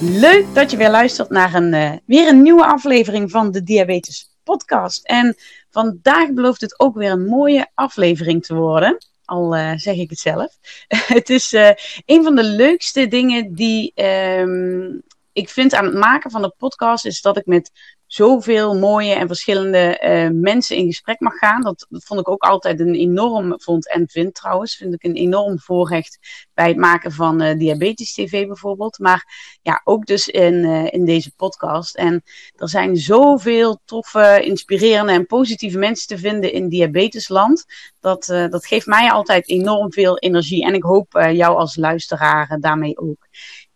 Leuk dat je weer luistert naar een, uh, weer een nieuwe aflevering van de Diabetes Podcast. En vandaag belooft het ook weer een mooie aflevering te worden. Al uh, zeg ik het zelf. het is uh, een van de leukste dingen die um, ik vind aan het maken van de podcast. Is dat ik met zoveel mooie en verschillende uh, mensen in gesprek mag gaan. Dat, vond ik ook altijd een enorm, vond en vind trouwens, vind ik een enorm voorrecht bij het maken van uh, Diabetes TV bijvoorbeeld. Maar ja, ook dus in, uh, in deze podcast. En er zijn zoveel toffe, inspirerende en positieve mensen te vinden in diabetesland. Dat, dat geeft mij altijd enorm veel energie. En ik hoop jou als luisteraar daarmee ook.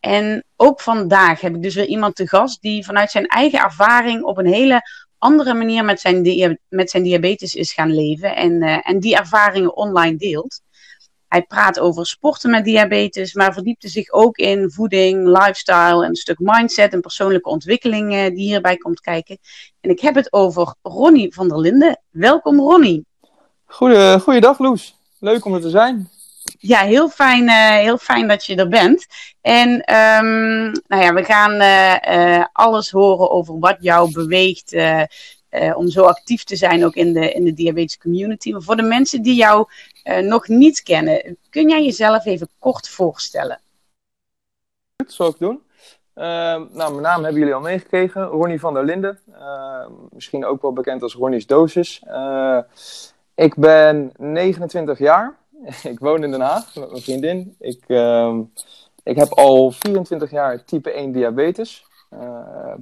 En ook vandaag heb ik dus weer iemand te gast die vanuit zijn eigen ervaring op een hele andere manier met zijn, met zijn diabetes is gaan leven en, uh, en die ervaringen online deelt. Hij praat over sporten met diabetes, maar verdiepte zich ook in voeding, lifestyle, een stuk mindset en persoonlijke ontwikkeling uh, die hierbij komt kijken. En ik heb het over Ronnie van der Linden. Welkom Ronnie. Goeie, goeiedag Loes, leuk om er te zijn ja, heel fijn, uh, heel fijn dat je er bent. En um, nou ja, we gaan uh, uh, alles horen over wat jou beweegt om zo actief te zijn ook in de, in de diabetes community. Maar voor de mensen die jou nog niet kennen, kun jij jezelf even kort voorstellen? Dat zal ik doen. nou, mijn naam hebben jullie al meegekregen. Ronnie van der Linden. misschien ook wel bekend als Ronnie's Dosis. ik ben 29 jaar. ik woon in Den Haag met mijn vriendin. Ik, uh, ik heb al 24 jaar type 1 diabetes. Uh,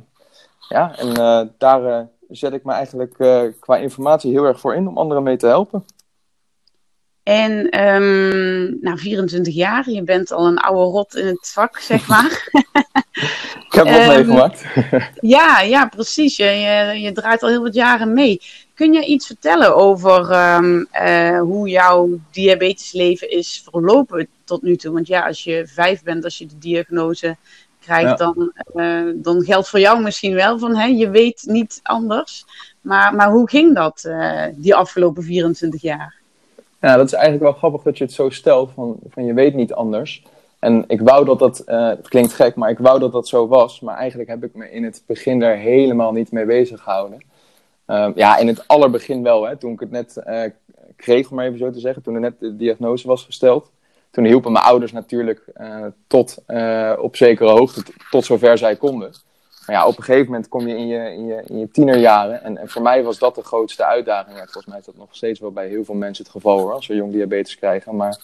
ja, en uh, daar uh, zet ik me eigenlijk qua informatie heel erg voor in om anderen mee te helpen. En um, nou, 24 jaar, je bent al een oude rot in het vak, zeg maar. ik heb wat um, meegemaakt. ja, ja, precies. Je, je, je, draait al heel wat jaren mee. Kun je iets vertellen over um, uh, hoe jouw diabetesleven is verlopen tot nu toe? Want ja, als je vijf bent, als je de diagnose krijgt, ja. dan, uh, dan geldt voor jou misschien wel van hè, je weet niet anders. Maar, maar hoe ging dat uh, die afgelopen 24 jaar? Ja, dat is eigenlijk wel grappig dat je het zo stelt, van, van je weet niet anders. En ik wou dat dat, uh, het klinkt gek, maar ik wou dat dat zo was. Maar eigenlijk heb ik me in het begin daar helemaal niet mee bezig gehouden. Uh, ja, in het allerbegin wel, hè, toen ik het net uh, kreeg, om maar even zo te zeggen, toen er net de diagnose was gesteld. Toen hielpen mijn ouders natuurlijk uh, tot op zekere hoogte, tot zover zij konden. Maar ja, op een gegeven moment kom je in je, in je, in je tienerjaren. En, en voor mij was dat de grootste uitdaging. Ja, volgens mij is dat nog steeds wel bij heel veel mensen het geval als ze jong diabetes krijgen. Maar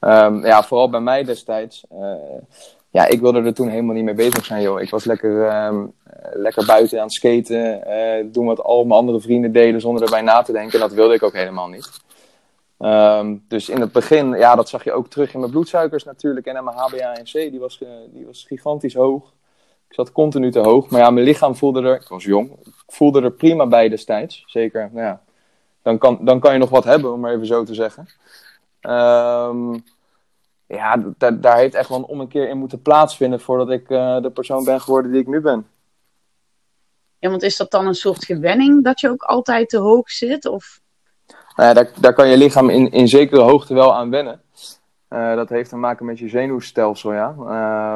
um, ja, vooral bij mij destijds. Ja, ik wilde er toen helemaal niet mee bezig zijn, joh. Ik was lekker, um, lekker buiten aan het skaten. Uh, doen wat al mijn andere vrienden deden zonder erbij na te denken. Dat wilde ik ook helemaal niet. Um, dus in het begin, ja, dat zag je ook terug in mijn bloedsuikers natuurlijk. En in mijn HbA1c, die was, uh, die was gigantisch hoog. Ik zat continu te hoog. Maar ja, mijn lichaam voelde er, ik was jong, voelde er prima bij destijds. Zeker, nou ja, dan kan, dan kan je nog wat hebben, om maar even zo te zeggen. Um, ja, daar, heeft echt wel een ommekeer in moeten plaatsvinden voordat ik uh, de persoon ben geworden die ik nu ben. Ja, want is dat dan een soort gewenning dat je ook altijd te hoog zit? Of? Nou ja, daar, daar kan je lichaam in, in zekere hoogte wel aan wennen. Uh, dat heeft te maken met je zenuwstelsel, ja.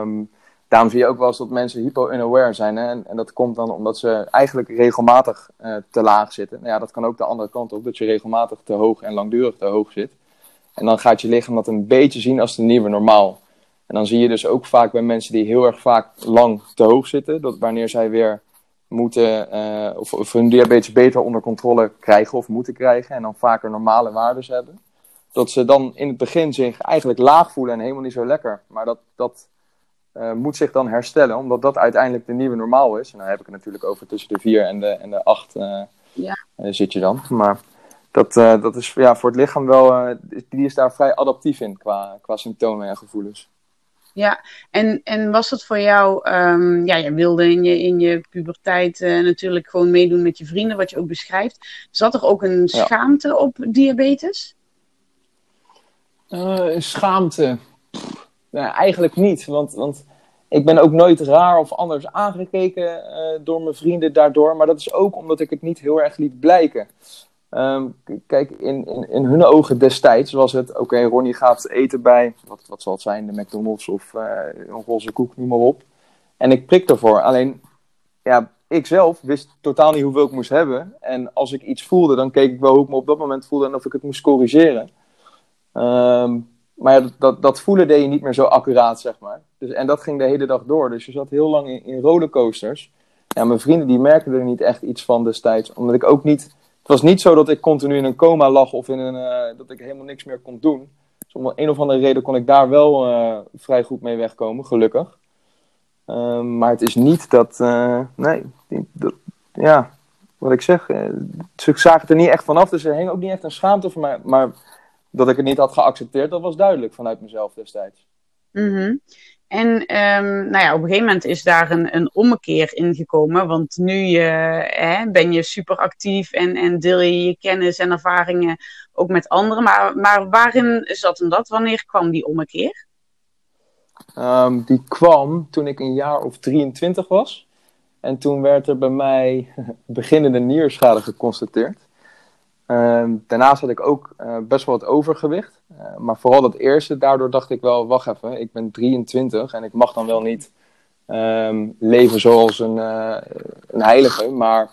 Um, daarom zie je ook wel eens dat mensen hypo-unaware zijn. Hè? En, en, dat komt dan omdat ze eigenlijk regelmatig uh, te laag zitten. Nou ja, dat kan ook de andere kant op, dat je regelmatig te hoog en langdurig te hoog zit. En dan gaat je lichaam dat een beetje zien als de nieuwe normaal. En dan zie je dus ook vaak bij mensen die heel erg vaak lang te hoog zitten, dat wanneer zij weer moeten, uh, of, of, hun diabetes beter onder controle krijgen of moeten krijgen, en dan vaker normale waarden hebben, dat ze dan in het begin zich eigenlijk laag voelen en helemaal niet zo lekker. Maar dat, dat uh, moet zich dan herstellen, omdat dat uiteindelijk de nieuwe normaal is. En dan heb ik het natuurlijk over tussen de 4 en de, en de 8 uh, ja. zit je dan. Maar dat, uh, dat is ja, voor het lichaam wel, die is daar vrij adaptief in qua, qua symptomen en gevoelens. Ja, en, en was dat voor jou, um, ja, je wilde in je, in je puberteit uh, natuurlijk gewoon meedoen met je vrienden, wat je ook beschrijft. Zat er ook een schaamte ja. op diabetes? Uh, schaamte? Nou, eigenlijk niet, want, want ik ben ook nooit raar of anders aangekeken door mijn vrienden daardoor. Maar dat is ook omdat ik het niet heel erg liet blijken. Um, kijk, in, in, in hun ogen destijds was het: oké, okay, Ronnie gaat eten bij, wat, wat zal het zijn, de McDonald's of uh, een roze koek, noem maar op. En ik prik ervoor. Alleen, ja, ik zelf wist totaal niet hoeveel ik moest hebben. En als ik iets voelde, dan keek ik wel hoe ik me op dat moment voelde en of ik het moest corrigeren. Um, maar dat, dat, dat, voelen deed je niet meer zo accuraat, zeg maar. Dus, en dat ging de hele dag door. Dus je zat heel lang in, in rollercoasters. Ja, mijn vrienden die merkten er niet echt iets van destijds. Omdat ik ook niet het was niet zo dat ik continu in een coma lag of in een, uh, dat ik helemaal niks meer kon doen. Dus om een of andere reden kon ik daar wel uh, vrij goed mee wegkomen, gelukkig. Uh, maar het is niet dat, uh, nee, ja, wat ik zeg, ze zagen er niet echt vanaf, dus er hing ook niet echt een schaamte voor mij. Maar dat ik het niet had geaccepteerd, dat was duidelijk vanuit mezelf destijds. Mm. En um, nou ja, op een gegeven moment is daar een, een ommekeer in gekomen. Want nu hè, ben je super actief en, en deel je je kennis en ervaringen ook met anderen. Maar, maar waarin zat hem dat? Wanneer kwam die ommekeer? Um, die kwam toen ik een jaar of 23 was. En toen werd er bij mij beginnende nierschade geconstateerd. Uh, daarnaast had ik ook uh, best wel wat overgewicht. Uh, maar vooral dat eerste, daardoor dacht ik wel, wacht even, ik ben 23 en ik mag dan wel niet um, leven zoals een, uh, een heilige. Maar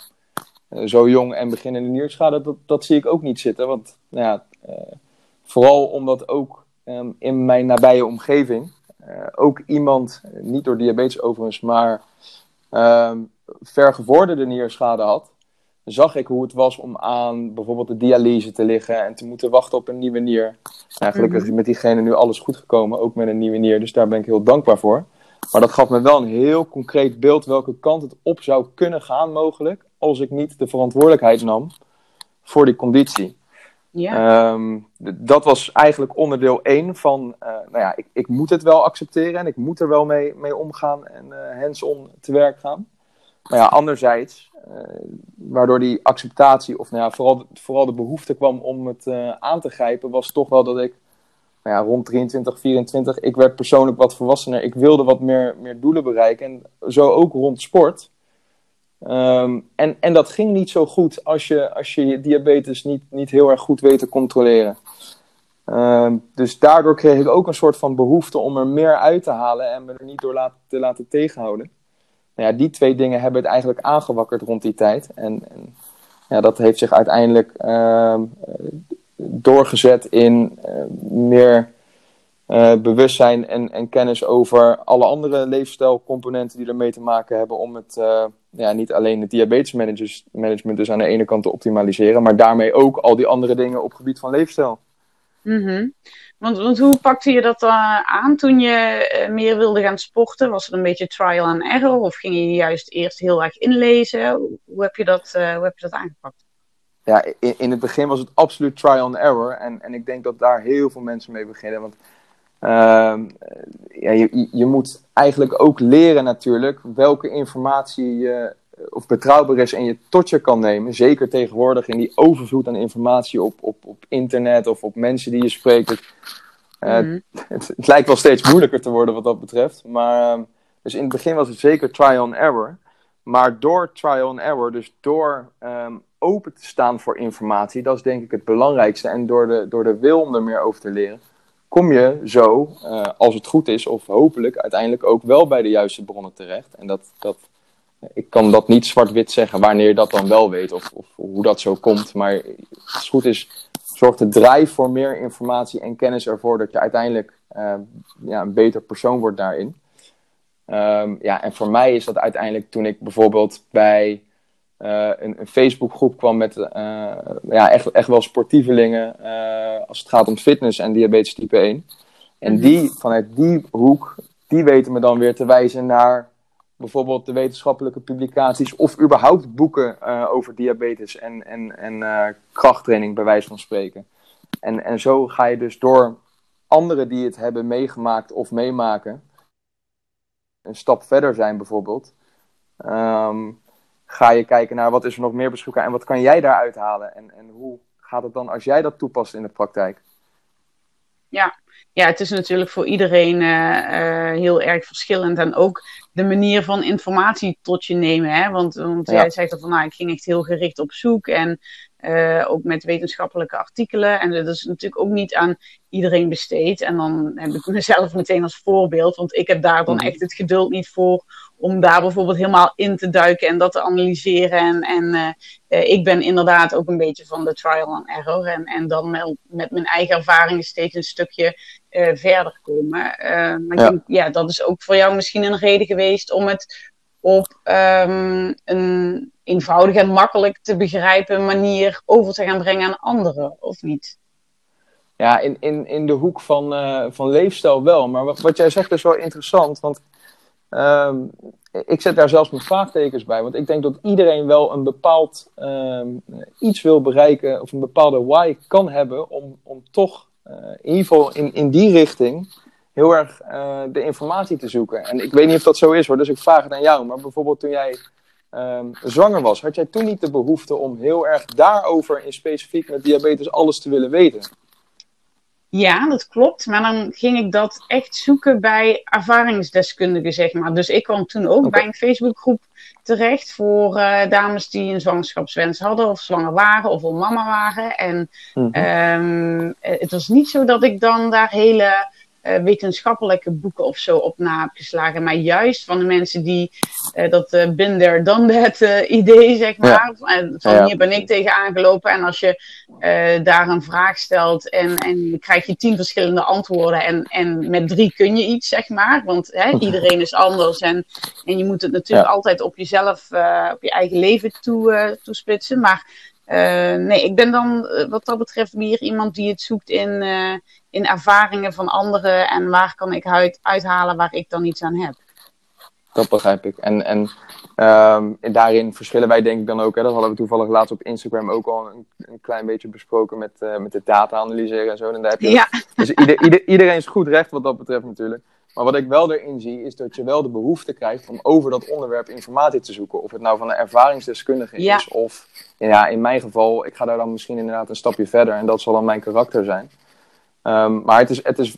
zo jong en beginnende nierschade, dat, dat zie ik ook niet zitten. Want nou ja, vooral omdat ook um, in mijn nabije omgeving ook iemand, niet door diabetes overigens, maar um, vergevorderde nierschade had zag ik hoe het was om aan bijvoorbeeld de dialyse te liggen en te moeten wachten op een nieuwe nier. Nou, gelukkig is met diegene nu alles goed gekomen, ook met een nieuwe nier, dus daar ben ik heel dankbaar voor. Maar dat gaf me wel een heel concreet beeld welke kant het op zou kunnen gaan mogelijk, als ik niet de verantwoordelijkheid nam voor die conditie. Ja. Um, dat was eigenlijk onderdeel 1 van, uh, nou ja, ik, ik, moet het wel accepteren en ik moet er wel mee, mee omgaan en uh, hands-on te werk gaan. Maar ja, anderzijds eh, waardoor die acceptatie, of nou ja, vooral, vooral de behoefte kwam om het uh, aan te grijpen, was toch wel dat ik nou ja, rond 23, 24, ik werd persoonlijk wat volwassener. Ik wilde wat meer, meer doelen bereiken. En zo ook rond sport. Um, en, en dat ging niet zo goed als je als je, diabetes niet, niet heel erg goed weet te controleren. Um, dus daardoor kreeg ik ook een soort van behoefte om er meer uit te halen en me er niet door te laten tegenhouden nou ja, die twee dingen hebben het eigenlijk aangewakkerd rond die tijd. En, en ja, dat heeft zich uiteindelijk uh, doorgezet in uh, meer uh, bewustzijn en, en kennis over alle andere leefstijlcomponenten die ermee te maken hebben om het, uh, ja, niet alleen het diabetesmanagement dus aan de ene kant te optimaliseren, maar daarmee ook al die andere dingen op gebied van leefstijl. Mm. Want, want hoe pakte je dat uh, aan toen je uh, meer wilde gaan sporten? Was het een beetje trial and error of ging je juist eerst heel erg inlezen? Hoe heb je dat, uh, hoe heb je dat aangepakt? Ja, in, in het begin was het absoluut trial and error. En, en ik denk dat daar heel veel mensen mee beginnen. Want ehm, ja, je, je moet eigenlijk ook leren natuurlijk welke informatie je of betrouwbaar is en je tot je kan nemen. Zeker tegenwoordig in die overvloed aan informatie op, op, op internet of op mensen die je spreekt. Het, mm het, het, lijkt wel steeds moeilijker te worden wat dat betreft. Maar, ehm, dus in het begin was het zeker trial and error. Maar door trial and error, dus door um, open te staan voor informatie, dat is denk ik het belangrijkste. En door de, door de wil om er meer over te leren, kom je zo, uh, als het goed is, of hopelijk uiteindelijk ook wel bij de juiste bronnen terecht. En dat, dat ik kan dat niet zwart-wit zeggen wanneer je dat dan wel weet of, of, hoe dat zo komt. Maar als het goed is, zorgt de drive voor meer informatie en kennis ervoor dat je uiteindelijk uh, ja, een beter persoon wordt daarin. Um, ja, en voor mij is dat uiteindelijk toen ik bijvoorbeeld bij uh, een, een Facebookgroep kwam met uh, ja, echt, echt wel sportievelingen als het gaat om fitness en diabetes type 1. En mhm. die, vanuit die hoek, die weten me dan weer te wijzen naar bijvoorbeeld de wetenschappelijke publicaties of überhaupt boeken uh, over diabetes en, en, en uh, krachttraining, bij wijze van spreken. En, en zo ga je dus door anderen die het hebben meegemaakt of meemaken, een stap verder zijn bijvoorbeeld, ehm, ga je kijken naar wat is er nog meer beschikbaar en wat kan jij daaruit halen en, en hoe gaat het dan als jij dat toepast in de praktijk? Ja, ja het is natuurlijk voor iedereen uh, heel erg verschillend. En ook de manier van informatie tot je nemen. Hè? Want, want jij zegt dat van nou, ik ging echt heel gericht op zoek. En uh, ook met wetenschappelijke artikelen. En dat is natuurlijk ook niet aan iedereen besteed. En dan heb ik mezelf meteen als voorbeeld. Want ik heb daar dan mhm. echt het geduld niet voor om daar bijvoorbeeld helemaal in te duiken en dat te analyseren. En, en uh, ik ben inderdaad ook een beetje van de trial and error. En, en dan met, met mijn eigen ervaringen steeds een stukje verder komen. Maar ja. ik denk, ja, dat is ook voor jou misschien een reden geweest om het op um, een eenvoudig en makkelijk te begrijpen manier over te gaan brengen aan anderen, of niet? Ja, in, in, in de hoek van, uh, van leefstijl wel. Maar wat, wat jij zegt is wel interessant. Want um, ik zet daar zelfs mijn vraagtekens bij. Want ik denk dat iedereen wel een bepaald um, iets wil bereiken. Of een bepaalde why kan hebben. Om, om toch uh, in ieder geval in, in die richting heel erg uh, de informatie te zoeken. En ik weet niet of dat zo is hoor. Dus ik vraag het aan jou. Maar bijvoorbeeld toen jij um, zwanger was, had jij toen niet de behoefte om heel erg daarover in specifiek met diabetes alles te willen weten? Ja, dat klopt. Maar dan ging ik dat echt zoeken bij ervaringsdeskundigen, zeg maar. Dus ik kwam toen ook okay. bij een Facebookgroep terecht voor uh, dames die een zwangerschapswens hadden, of zwanger waren, of al mama waren. En mm -hmm. um, het was niet zo dat ik dan daar hele uh, wetenschappelijke boeken of zo op na heb geslagen. Maar juist van de mensen die uh, dat uh, binder dan dat idee, zeg maar. Ja. Van ja. hier ben ik tegen aangelopen. En als je daar een vraag stelt en, en krijg je tien verschillende antwoorden. En, en met drie kun je iets, zeg maar. Want hè, iedereen is anders. En, en je moet het natuurlijk ja. altijd op jezelf, op je eigen leven toe, toespitsen. Maar uh, nee, ik ben dan wat dat betreft meer iemand die het zoekt in, uh, in ervaringen van anderen en waar kan ik uit, uithalen waar ik dan iets aan heb. Dat begrijp ik. En, en um, daarin verschillen wij denk ik dan ook. Hè, dat hadden we toevallig laatst op Instagram ook al een, een klein beetje besproken met, uh, met de data analyseren en zo. En daar heb je ja. Dus ieder, ieder, iedereen is goed recht wat dat betreft natuurlijk. Maar wat ik wel erin zie, is dat je wel de behoefte krijgt om over dat onderwerp informatie te zoeken. Of het nou van een ervaringsdeskundige ja. is, of ja, in mijn geval, ik ga daar dan misschien inderdaad een stapje verder en dat zal dan mijn karakter zijn. Um, maar het is, het is,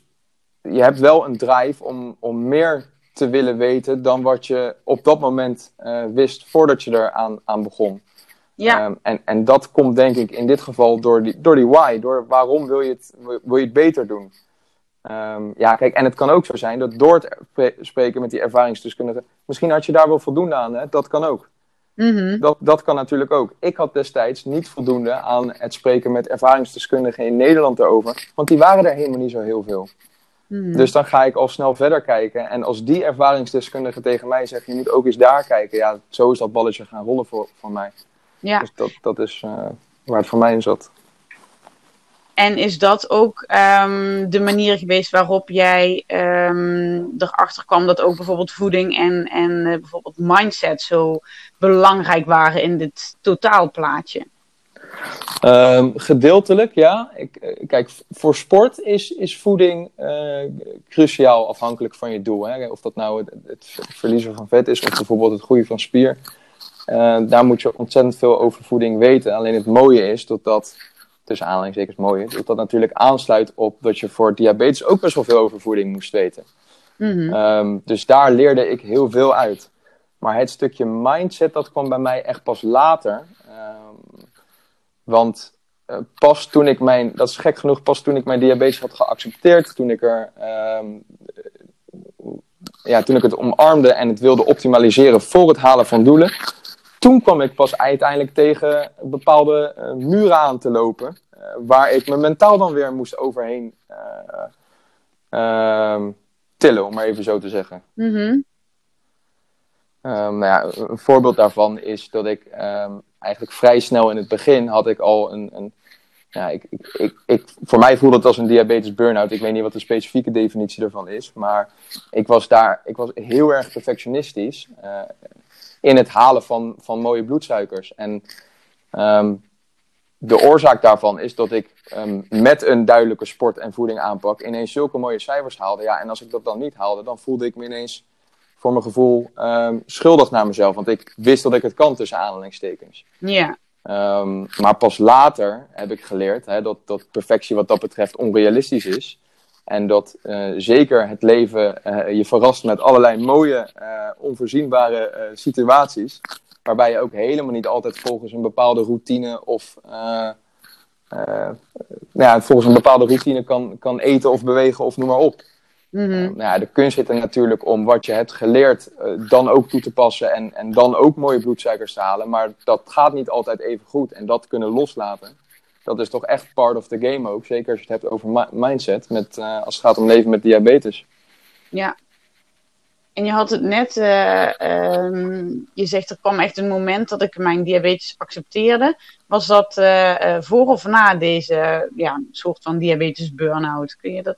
je hebt wel een drive om, om meer te willen weten dan wat je op dat moment uh, wist voordat je er aan, aan begon. Ja. Um, en, en dat komt denk ik in dit geval door die, door die why, door waarom wil je het, wil je het beter doen. Um, ja, kijk, en het kan ook zo zijn dat door het spreken met die ervaringsdeskundigen, misschien had je daar wel voldoende aan, hè? dat kan ook. Mm -hmm. dat, dat kan natuurlijk ook. Ik had destijds niet voldoende aan het spreken met ervaringsdeskundigen in Nederland erover, want die waren er helemaal niet zo heel veel. Mm -hmm. Dus dan ga ik al snel verder kijken. En als die ervaringsdeskundige tegen mij zegt, je moet ook eens daar kijken, ja, zo is dat balletje gaan rollen voor, voor mij. Ja. Dus dat, dat is uh, waar het voor mij in zat. En is dat ook um, de manier geweest waarop jij um, erachter kwam dat ook bijvoorbeeld voeding en, en uh, bijvoorbeeld mindset zo belangrijk waren in dit totaalplaatje? Um, gedeeltelijk, ja. Ik, eh, kijk, voor sport is, is voeding uh, cruciaal afhankelijk van je doel. Hè? Of dat nou het, verliezen van vet is of bijvoorbeeld het groeien van spier. Daar moet je ontzettend veel over voeding weten. Alleen het mooie is dat dat tussen aanhalingstekens mooi is, dat dat natuurlijk aansluit op dat je voor diabetes ook best wel veel over voeding moest weten. Mm -hmm. um, dus daar leerde ik heel veel uit. Maar het stukje mindset, dat kwam bij mij echt pas later. Um, want uh, pas toen ik mijn, dat is gek genoeg, pas toen ik mijn diabetes had geaccepteerd, toen ik er, um, ja, toen ik het omarmde en het wilde optimaliseren voor het halen van doelen, toen kwam ik pas uiteindelijk tegen bepaalde uh, muren aan te lopen. Uh, waar ik me mentaal dan weer moest overheen uh, tillen, om maar even zo te zeggen. Mm -hmm. um, nou ja, een voorbeeld daarvan is dat ik um, eigenlijk vrij snel in het begin had ik al een. een ja, ik, ik, ik, ik, voor mij voelde het als een diabetes burn-out. Ik weet niet wat de specifieke definitie daarvan is. Maar ik was daar ik was heel erg perfectionistisch in het halen van, van mooie bloedsuikers. En um, de oorzaak daarvan is dat ik um, met een duidelijke sport- en voeding aanpak ineens zulke mooie cijfers haalde. Ja, en als ik dat dan niet haalde, dan voelde ik me ineens voor mijn gevoel ehm, schuldig naar mezelf. Want ik wist dat ik het kan tussen aanhalingstekens. Ja. Ehm, maar pas later heb ik geleerd hè, dat, dat perfectie wat dat betreft onrealistisch is. En dat eh, zeker het leven eh, je verrast met allerlei mooie, uh, onvoorzienbare situaties. Waarbij je ook helemaal niet altijd volgens een bepaalde routine of nou ja, volgens een bepaalde routine kan, kan eten of bewegen of noem maar op. Mhm. nou ja, de kunst zit er natuurlijk om wat je hebt geleerd dan ook toe te passen en, en dan ook mooie bloedsuikers te halen. Maar dat gaat niet altijd even goed en dat kunnen loslaten dat is toch echt part of the game ook. Zeker als je het hebt over mindset, met, uh, als het gaat om leven met diabetes. Ja. En je had het net, uh, um, je zegt er kwam echt een moment dat ik mijn diabetes accepteerde. Was dat uh, voor of na deze ja, soort van diabetes burn-out? Kun je dat...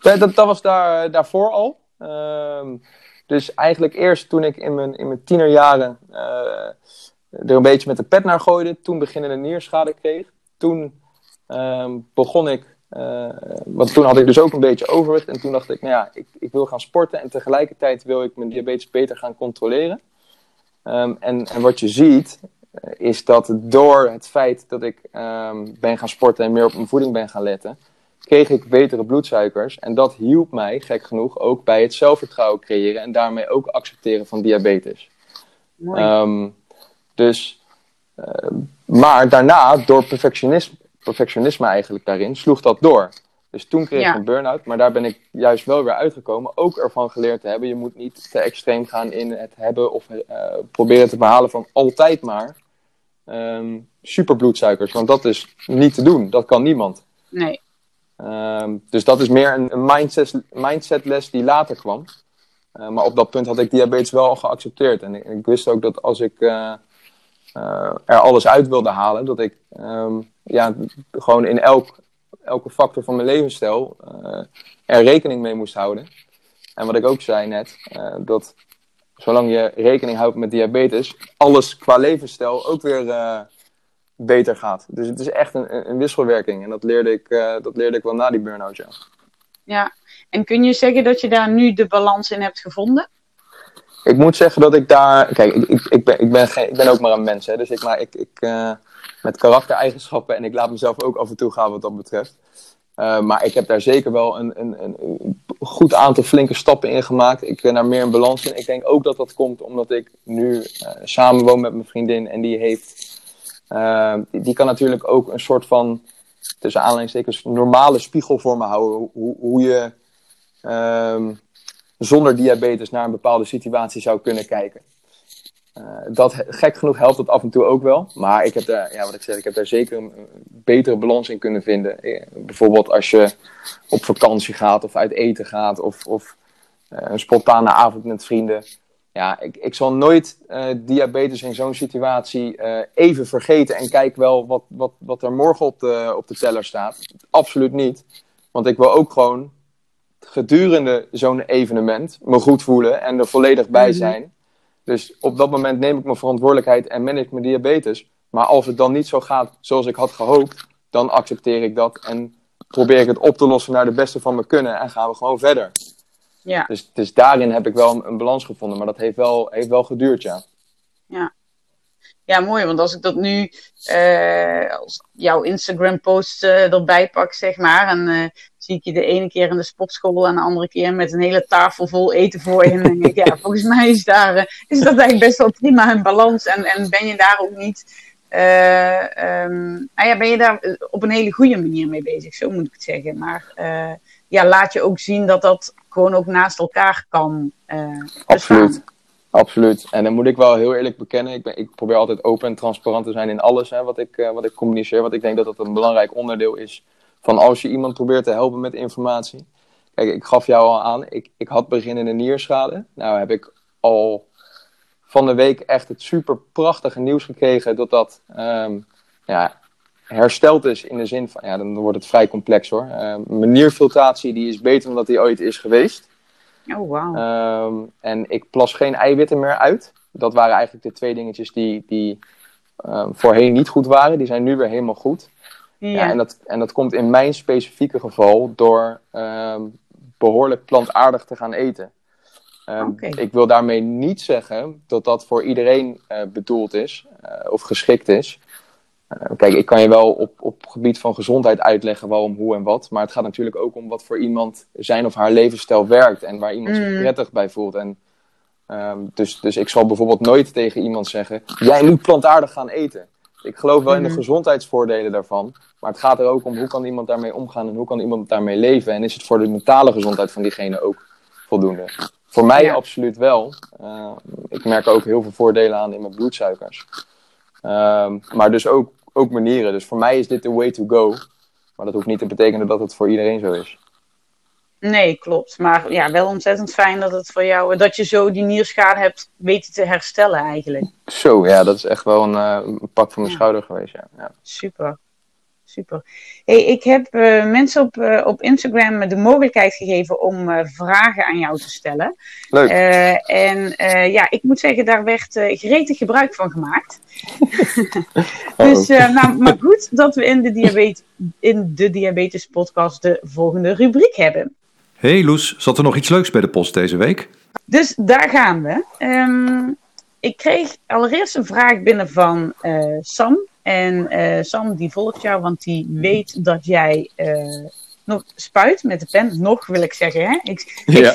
Ja, dat, dat was daar, daarvoor al. Ehm, dus eigenlijk eerst toen ik in mijn, in mijn tienerjaren er een beetje met de pet naar gooide. Toen beginnende nierschade kreeg. Toen ehm, begon ik, uh, want toen had ik dus ook een beetje overwicht. En toen dacht ik, nou ja, ik, ik wil gaan sporten. En tegelijkertijd wil ik mijn diabetes beter gaan controleren. Um, en, en wat je ziet, eh, is dat door het feit dat ik um, ben gaan sporten en meer op mijn voeding ben gaan letten, kreeg ik betere bloedsuikers. En dat hielp mij, gek genoeg, ook bij het zelfvertrouwen creëren en daarmee ook accepteren van diabetes. Mooi. Dus, uh, maar daarna, door perfectionisme, perfectionisme eigenlijk daarin, sloeg dat door. Dus toen kreeg ik Ja. een burn-out, maar daar ben ik juist wel weer uitgekomen. Ook ervan geleerd te hebben. Je moet niet te extreem gaan in het hebben of eh, proberen te behalen van altijd maar ehm superbloedsuikers. Want dat is niet te doen. Dat kan niemand. Nee. Ehm, dus dat is meer een, een mindset, mindsetles die later kwam. Eh, maar op dat punt had ik diabetes wel al geaccepteerd. En ik, ik wist ook dat als ik eh, eh, er alles uit wilde halen, dat ik ehm, ja, gewoon in elk, elke factor van mijn levensstijl eh, er rekening mee moest houden. En wat ik ook zei net, eh, dat zolang je rekening houdt met diabetes, alles qua levensstijl ook weer beter gaat. Dus het is echt een, een- wisselwerking. En dat leerde ik, dat leerde ik wel na die burn-out, ja. Ja. En kun je zeggen dat je daar nu de balans in hebt gevonden? Ik moet zeggen dat ik daar. Kijk, ik, ik, ik, ben, ik, ben, geen, ik ben ook maar een mens. Hè, dus ik, maar ik, ik, eh, met karaktereigenschappen en ik laat mezelf ook af en toe gaan wat dat betreft. Eh, maar ik heb daar zeker wel een, een, een, goed aantal flinke stappen in gemaakt. Ik ben daar meer in balans in. Ik denk ook dat dat komt omdat ik nu eh samenwoon met mijn vriendin. En die heeft. die, die kan natuurlijk ook een soort van. Tussen aanleidingstekens normale spiegel voor me houden. Hoe, hoe je. ehm, zonder diabetes naar een bepaalde situatie zou kunnen kijken. Eh, dat, gek genoeg helpt dat af en toe ook wel. Maar ik heb daar, ja, wat ik zeg, ik heb daar zeker een, betere balans in kunnen vinden. Eh, bijvoorbeeld als je op vakantie gaat of uit eten gaat of, of eh, een spontane avond met vrienden. Ja, ik, ik zal nooit diabetes in zo'n situatie even vergeten en kijk wel wat, wat, wat er morgen op de, op de teller staat. Absoluut niet. Want ik wil ook gewoon gedurende zo'n evenement me goed voelen en er volledig bij Mhm. zijn. Dus op dat moment neem ik mijn verantwoordelijkheid en manage mijn diabetes. Maar als het dan niet zo gaat zoals ik had gehoopt, dan accepteer ik dat en probeer ik het op te lossen naar de beste van mijn kunnen en gaan we gewoon verder. Ja. Dus, dus daarin heb ik wel een, een balans gevonden, maar dat heeft wel, heeft wel geduurd, ja. Ja, mooi, want als ik dat nu eh, als jouw Instagram-post eh, erbij pak, zeg maar, en eh, zie ik je de ene keer in de sportschool en de andere keer met een hele tafel vol eten voor je, en denk ik, ja, volgens mij is, daar, eh, is dat eigenlijk best wel prima in balans en, en ben je daar ook niet, ja, ben je daar eh, op een hele goede manier mee bezig, zo moet ik het zeggen. Maar ja, laat je ook zien dat dat gewoon ook naast elkaar kan bestaan. Absoluut. Absoluut. En dan moet ik wel heel eerlijk bekennen, ik, ben, ik probeer altijd open en transparant te zijn in alles hè, wat, ik, wat ik communiceer. Want ik denk dat dat een belangrijk onderdeel is van als je iemand probeert te helpen met informatie. Kijk, ik gaf jou al aan, ik, ik had beginnende nierschade. Nou heb ik al van de week echt het super prachtige nieuws gekregen dat dat ehm, ja, hersteld is in de zin van, ja, dan wordt het vrij complex hoor. Ehm, mijn nierfiltratie die is beter dan dat die ooit is geweest. Oh, wauw. Ehm, en ik plas geen eiwitten meer uit. Dat waren eigenlijk de twee dingetjes die, die voorheen niet goed waren. Die zijn nu weer helemaal goed. Ja. ja. en, dat, en dat komt in mijn specifieke geval door ehm, behoorlijk plantaardig te gaan eten. Ehm. Ik wil daarmee niet zeggen dat dat voor iedereen eh, bedoeld is eh, of geschikt is. Eh, kijk, ik kan je wel op, op gebied van gezondheid uitleggen waarom, hoe en wat. Maar het gaat natuurlijk ook om wat voor iemand zijn of haar levensstijl werkt en waar iemand zich Mm. prettig bij voelt. En, ehm, dus, dus ik zal bijvoorbeeld nooit tegen iemand zeggen: Jij moet plantaardig gaan eten. Ik geloof wel in de Mhm. gezondheidsvoordelen daarvan. Maar het gaat er ook om hoe kan iemand daarmee omgaan en hoe kan iemand daarmee leven. En is het voor de mentale gezondheid van diegene ook voldoende? Voor mij Ja. absoluut wel. Eh, ik merk ook heel veel voordelen aan in mijn bloedsuikers. Ehm, maar dus ook, ook manieren. Dus voor mij is dit the way to go. Maar dat hoeft niet te betekenen dat het voor iedereen zo is. Nee, klopt. Maar ja, wel ontzettend fijn dat het voor jou, dat je zo die nierschade hebt weten te herstellen eigenlijk. Zo, ja, dat is echt wel een, eh, een pak van mijn Ja. schouder geweest. Ja. Ja. Super. Super. Hey, ik heb eh, mensen op, eh, op Instagram de mogelijkheid gegeven om vragen aan jou te stellen. Leuk. En ja, ik moet zeggen, daar werd gretig gebruik van gemaakt. dus, eh, nou, maar goed dat we in de, diabetes, in de Diabetes Podcast de volgende rubriek hebben. Hey Loes, zat er nog iets leuks bij de post deze week? Dus daar gaan we. Ehm, ik kreeg allereerst een vraag binnen van eh, Sam. En eh, Sam die volgt jou, want die weet dat jij eh, nog spuit met de pen. Nog wil ik zeggen. Hè? Ik, Ja.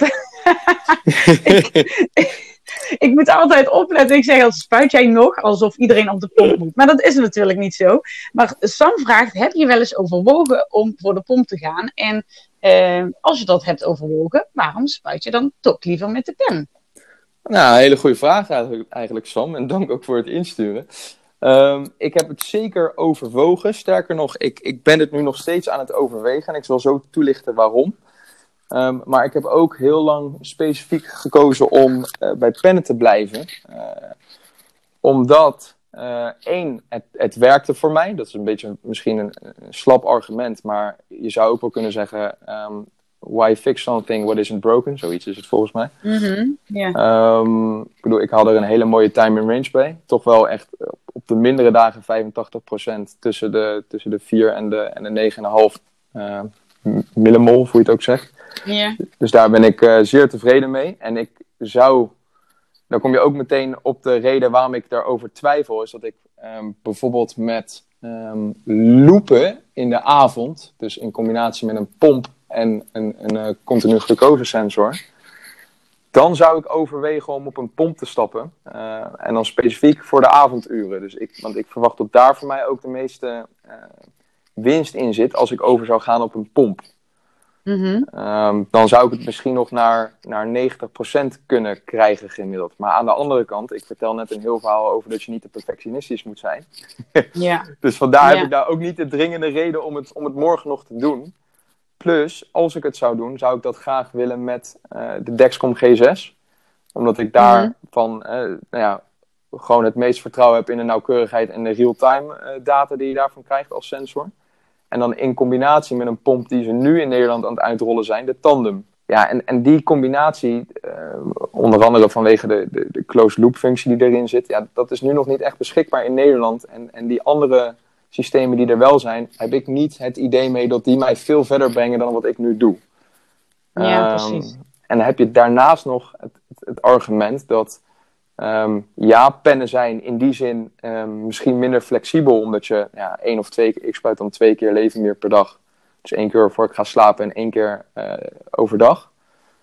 ik, ik moet altijd opletten. Ik zeg als spuit jij nog, alsof iedereen op de pomp moet. Maar dat is natuurlijk niet zo. Maar Sam vraagt, heb je wel eens overwogen om voor de pomp te gaan? En eh, als je dat hebt overwogen, waarom spuit je dan toch liever met de pen? Nou, een hele goede vraag eigenlijk, Sam. En dank ook voor het insturen. Ehm, ik heb het zeker overwogen. Sterker nog, ik, ik ben het nu nog steeds aan het overwegen. En ik zal zo toelichten waarom. Ehm, maar ik heb ook heel lang specifiek gekozen om eh, bij pennen te blijven. Omdat, eh, één, het, het werkte voor mij. Dat is een beetje misschien een, een slap argument. Maar je zou ook wel kunnen zeggen... ehm, why fix something what isn't broken? Zoiets is het volgens mij. Mhm. Ehm, ik bedoel, ik had er een hele mooie time in range bij. Toch wel echt eh, op de mindere dagen 85% tussen de, tussen de 4 en de, en de 9,5 eh, m- millimol, hoe je het ook zegt. Ja. Dus daar ben ik eh, zeer tevreden mee. En ik zou, dan kom je ook meteen op de reden waarom ik daarover twijfel, is dat ik ehm, bijvoorbeeld met ehm loepen in de avond, dus in combinatie met een pomp en een, een eh, continu glucosesensor, dan zou ik overwegen om op een pomp te stappen. Eh, en dan specifiek voor de avonduren. Dus ik, want ik verwacht dat daar voor mij ook de meeste eh, winst in zit als ik over zou gaan op een pomp. Mhm. Ehm, dan zou ik het misschien nog naar, naar 90% kunnen krijgen gemiddeld. Maar aan de andere kant, ik vertel net een heel verhaal over dat je niet te perfectionistisch moet zijn. Ja. Dus vandaar heb ik daar ook niet de dringende reden om het, om het morgen nog te doen. Plus, als ik het zou doen, zou ik dat graag willen met eh, de Dexcom G6. Omdat ik daarvan eh, nou ja, gewoon het meest vertrouwen heb in de nauwkeurigheid en de real-time eh, data die je daarvan krijgt als sensor. En dan in combinatie met een pomp die ze nu in Nederland aan het uitrollen zijn, de Tandem. Ja, en, en die combinatie, eh, onder andere vanwege de, de, de closed loop functie die erin zit, ja, dat is nu nog niet echt beschikbaar in Nederland. En, en die andere systemen die er wel zijn, heb ik niet het idee mee dat die mij veel verder brengen dan wat ik nu doe. Ja, Ehm, precies. En dan heb je daarnaast nog het, het, het argument dat ehm, ja, pennen zijn in die zin ehm, misschien minder flexibel, omdat je ja, één of twee keer, ik spuit dan twee keer leven meer per dag. Dus één keer voor ik ga slapen en één keer eh, overdag.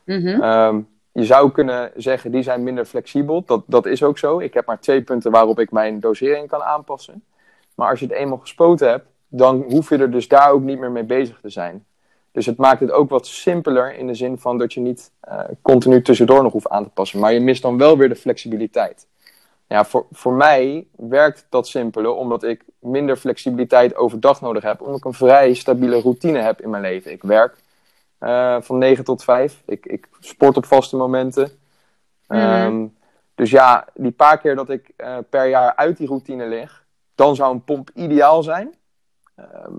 Mhm. Ehm, je zou kunnen zeggen, die zijn minder flexibel. Dat, dat is ook zo. Ik heb maar twee punten waarop ik mijn dosering kan aanpassen. Maar als je het eenmaal gespoten hebt, dan hoef je er dus daar ook niet meer mee bezig te zijn. Dus het maakt het ook wat simpeler in de zin van dat je niet eh, continu tussendoor nog hoeft aan te passen. Maar je mist dan wel weer de flexibiliteit. Ja, voor, voor mij werkt dat simpele omdat ik minder flexibiliteit overdag nodig heb. Omdat ik een vrij stabiele routine heb in mijn leven. Ik werk eh, van 9 tot 5. Ik, ik sport op vaste momenten. Mhm. Ehm, dus ja, die paar keer dat ik eh, per jaar uit die routine lig, dan zou een pomp ideaal zijn. Ehm,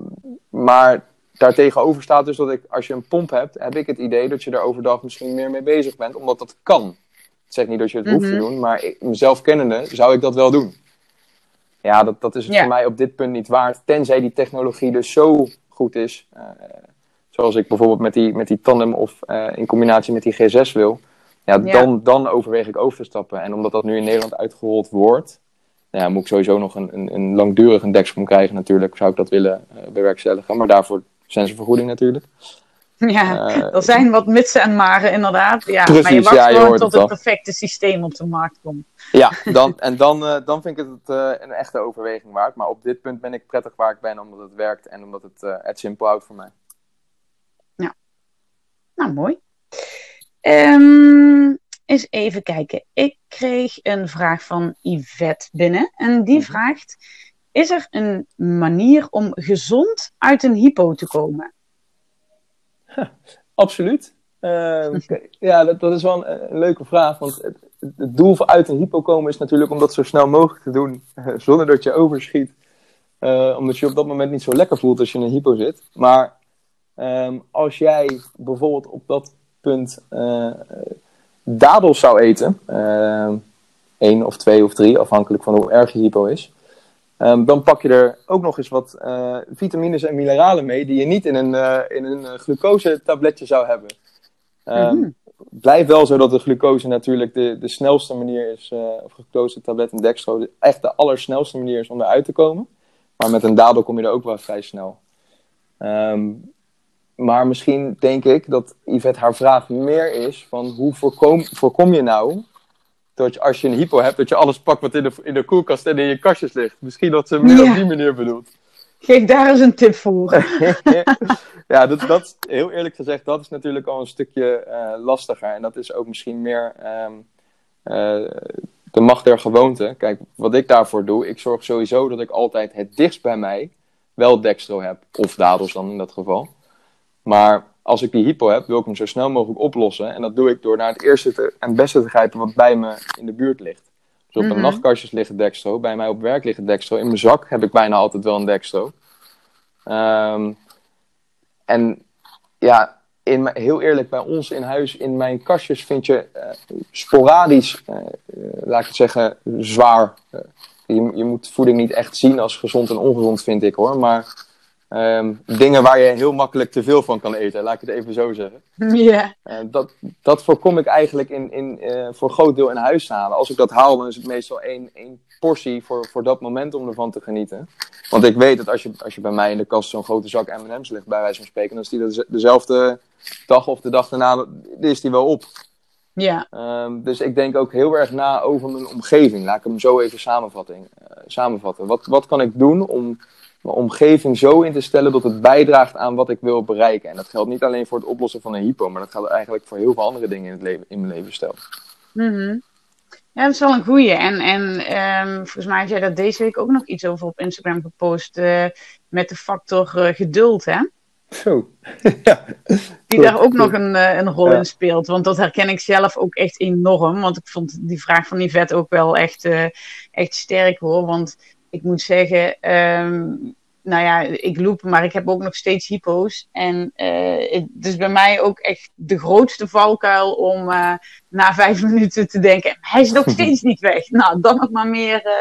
maar daartegenover staat dus dat ik, als je een pomp hebt, heb ik het idee dat je er overdag misschien meer mee bezig bent, omdat dat kan. Ik zeg niet dat je het hoeft te Mhm. doen, maar ik, mezelf kennende zou ik dat wel doen. Ja, dat, dat is het Ja. voor mij op dit punt niet waard. Tenzij die technologie dus zo goed is. eh, zoals ik bijvoorbeeld met die, met die tandem of eh, in combinatie met die G6 wil. ja, dan, dan overweeg ik over te stappen. En omdat dat nu in Nederland uitgerold wordt, nou ja, moet ik sowieso nog een, een, een langdurig een krijgen natuurlijk. Zou ik dat willen uh, bewerkstelligen. Maar daarvoor zijn ze vergoeding natuurlijk. Ja, uh, er zijn wat mitsen en maren inderdaad. Ja, precies, maar je wacht ja, je gewoon tot het, het perfecte systeem op de markt komt. Ja, dan, en dan, uh, dan vind ik het uh, een echte overweging waard. Maar op dit punt ben ik prettig waar ik ben, omdat het werkt en omdat het, het simpel houdt voor mij. Ja, nou mooi. Um, eens even kijken. Ik kreeg een vraag van Yvette binnen. En die mhm. vraagt: Is er een manier om gezond uit een hypo te komen? absoluut. Uh, ja, dat, dat, is wel een, leuke vraag. Want het, het, doel van uit een hypo komen is natuurlijk om dat zo snel mogelijk te doen. zonder dat je overschiet. Uh, omdat je op dat moment niet zo lekker voelt als je in een hypo zit. Maar um, als jij bijvoorbeeld op dat punt uh, dadels zou eten. één of twee of drie, afhankelijk van hoe erg je hypo is. Um, dan pak je er ook nog eens wat uh, vitamines en mineralen mee die je niet in een, uh, in een glucose tabletje zou hebben. Um, mm Blijft wel zo dat de glucose natuurlijk de, de snelste manier is, uh, of glucose tablet en dextro, echt de allersnelste manier is om eruit te komen. Maar met een dadel kom je er ook wel vrij snel. Um, maar misschien denk ik dat Yvette haar vraag meer is van hoe voorkom, voorkom je nou dat je, als je een hypo hebt, dat je alles pakt wat in de, in de koelkast en in je kastjes ligt. Misschien dat ze meer op die manier bedoelt. Geef daar eens een tip voor. ja, dat, dat, heel eerlijk gezegd, dat is natuurlijk al een stukje uh, lastiger. En dat is ook misschien meer um, uh, de macht der gewoonte. Kijk, wat ik daarvoor doe, ik zorg sowieso dat ik altijd het dichtst bij mij wel dextro heb. Of dadels dan in dat geval. Maar als ik die hypo heb, wil ik hem zo snel mogelijk oplossen. En dat doe ik door naar het eerste te, en beste te grijpen wat bij me in de buurt ligt. Dus op mm mijn nachtkastjes liggen Dextro, bij mij op werk liggen Dextro. In mijn zak heb ik bijna altijd wel een Dextro. Um, en ja, in, heel eerlijk, bij ons in huis, in mijn kastjes vind je uh, sporadisch, uh, laat ik het zeggen, zwaar. Uh, je, je moet voeding niet echt zien als gezond en ongezond, vind ik hoor. Maar Um, dingen waar je heel makkelijk te veel van kan eten, laat ik het even zo zeggen. Ja. Uh, dat, dat voorkom ik eigenlijk in, in, uh, voor een groot deel in huis te halen. Als ik dat haal, dan is het meestal één, één portie voor, voor dat moment om ervan te genieten. Want ik weet dat als je, als je bij mij in de kast zo'n grote zak M&M's ligt, bij wijze van spreken, dan is die dezelfde dag of de dag daarna, is die wel op. Ja. Um, dus ik denk ook heel erg na over mijn omgeving. Laat ik hem zo even samenvatting, uh, samenvatten. Wat, wat kan ik doen om mijn omgeving zo in te stellen dat het bijdraagt aan wat ik wil bereiken. En dat geldt niet alleen voor het oplossen van een hypo, maar dat geldt eigenlijk voor heel veel andere dingen in, het leven, in mijn leven stel. Mm Ja, dat is wel een goeie. En, en um, volgens mij had jij daar deze week ook nog iets over op Instagram gepost uh, met de factor uh, geduld, hè? Zo. ja. Die daar ook nog een, uh, een rol ja. in speelt. Want dat herken ik zelf ook echt enorm. Want ik vond die vraag van Yvette ook wel echt, echt sterk hoor. Want ik moet zeggen, um, nou ja, ik loop, maar ik heb ook nog steeds hypo's. En uh, het is bij mij ook echt de grootste valkuil om uh, na vijf minuten te denken, hij is nog steeds niet weg. Nou, dan nog maar meer uh,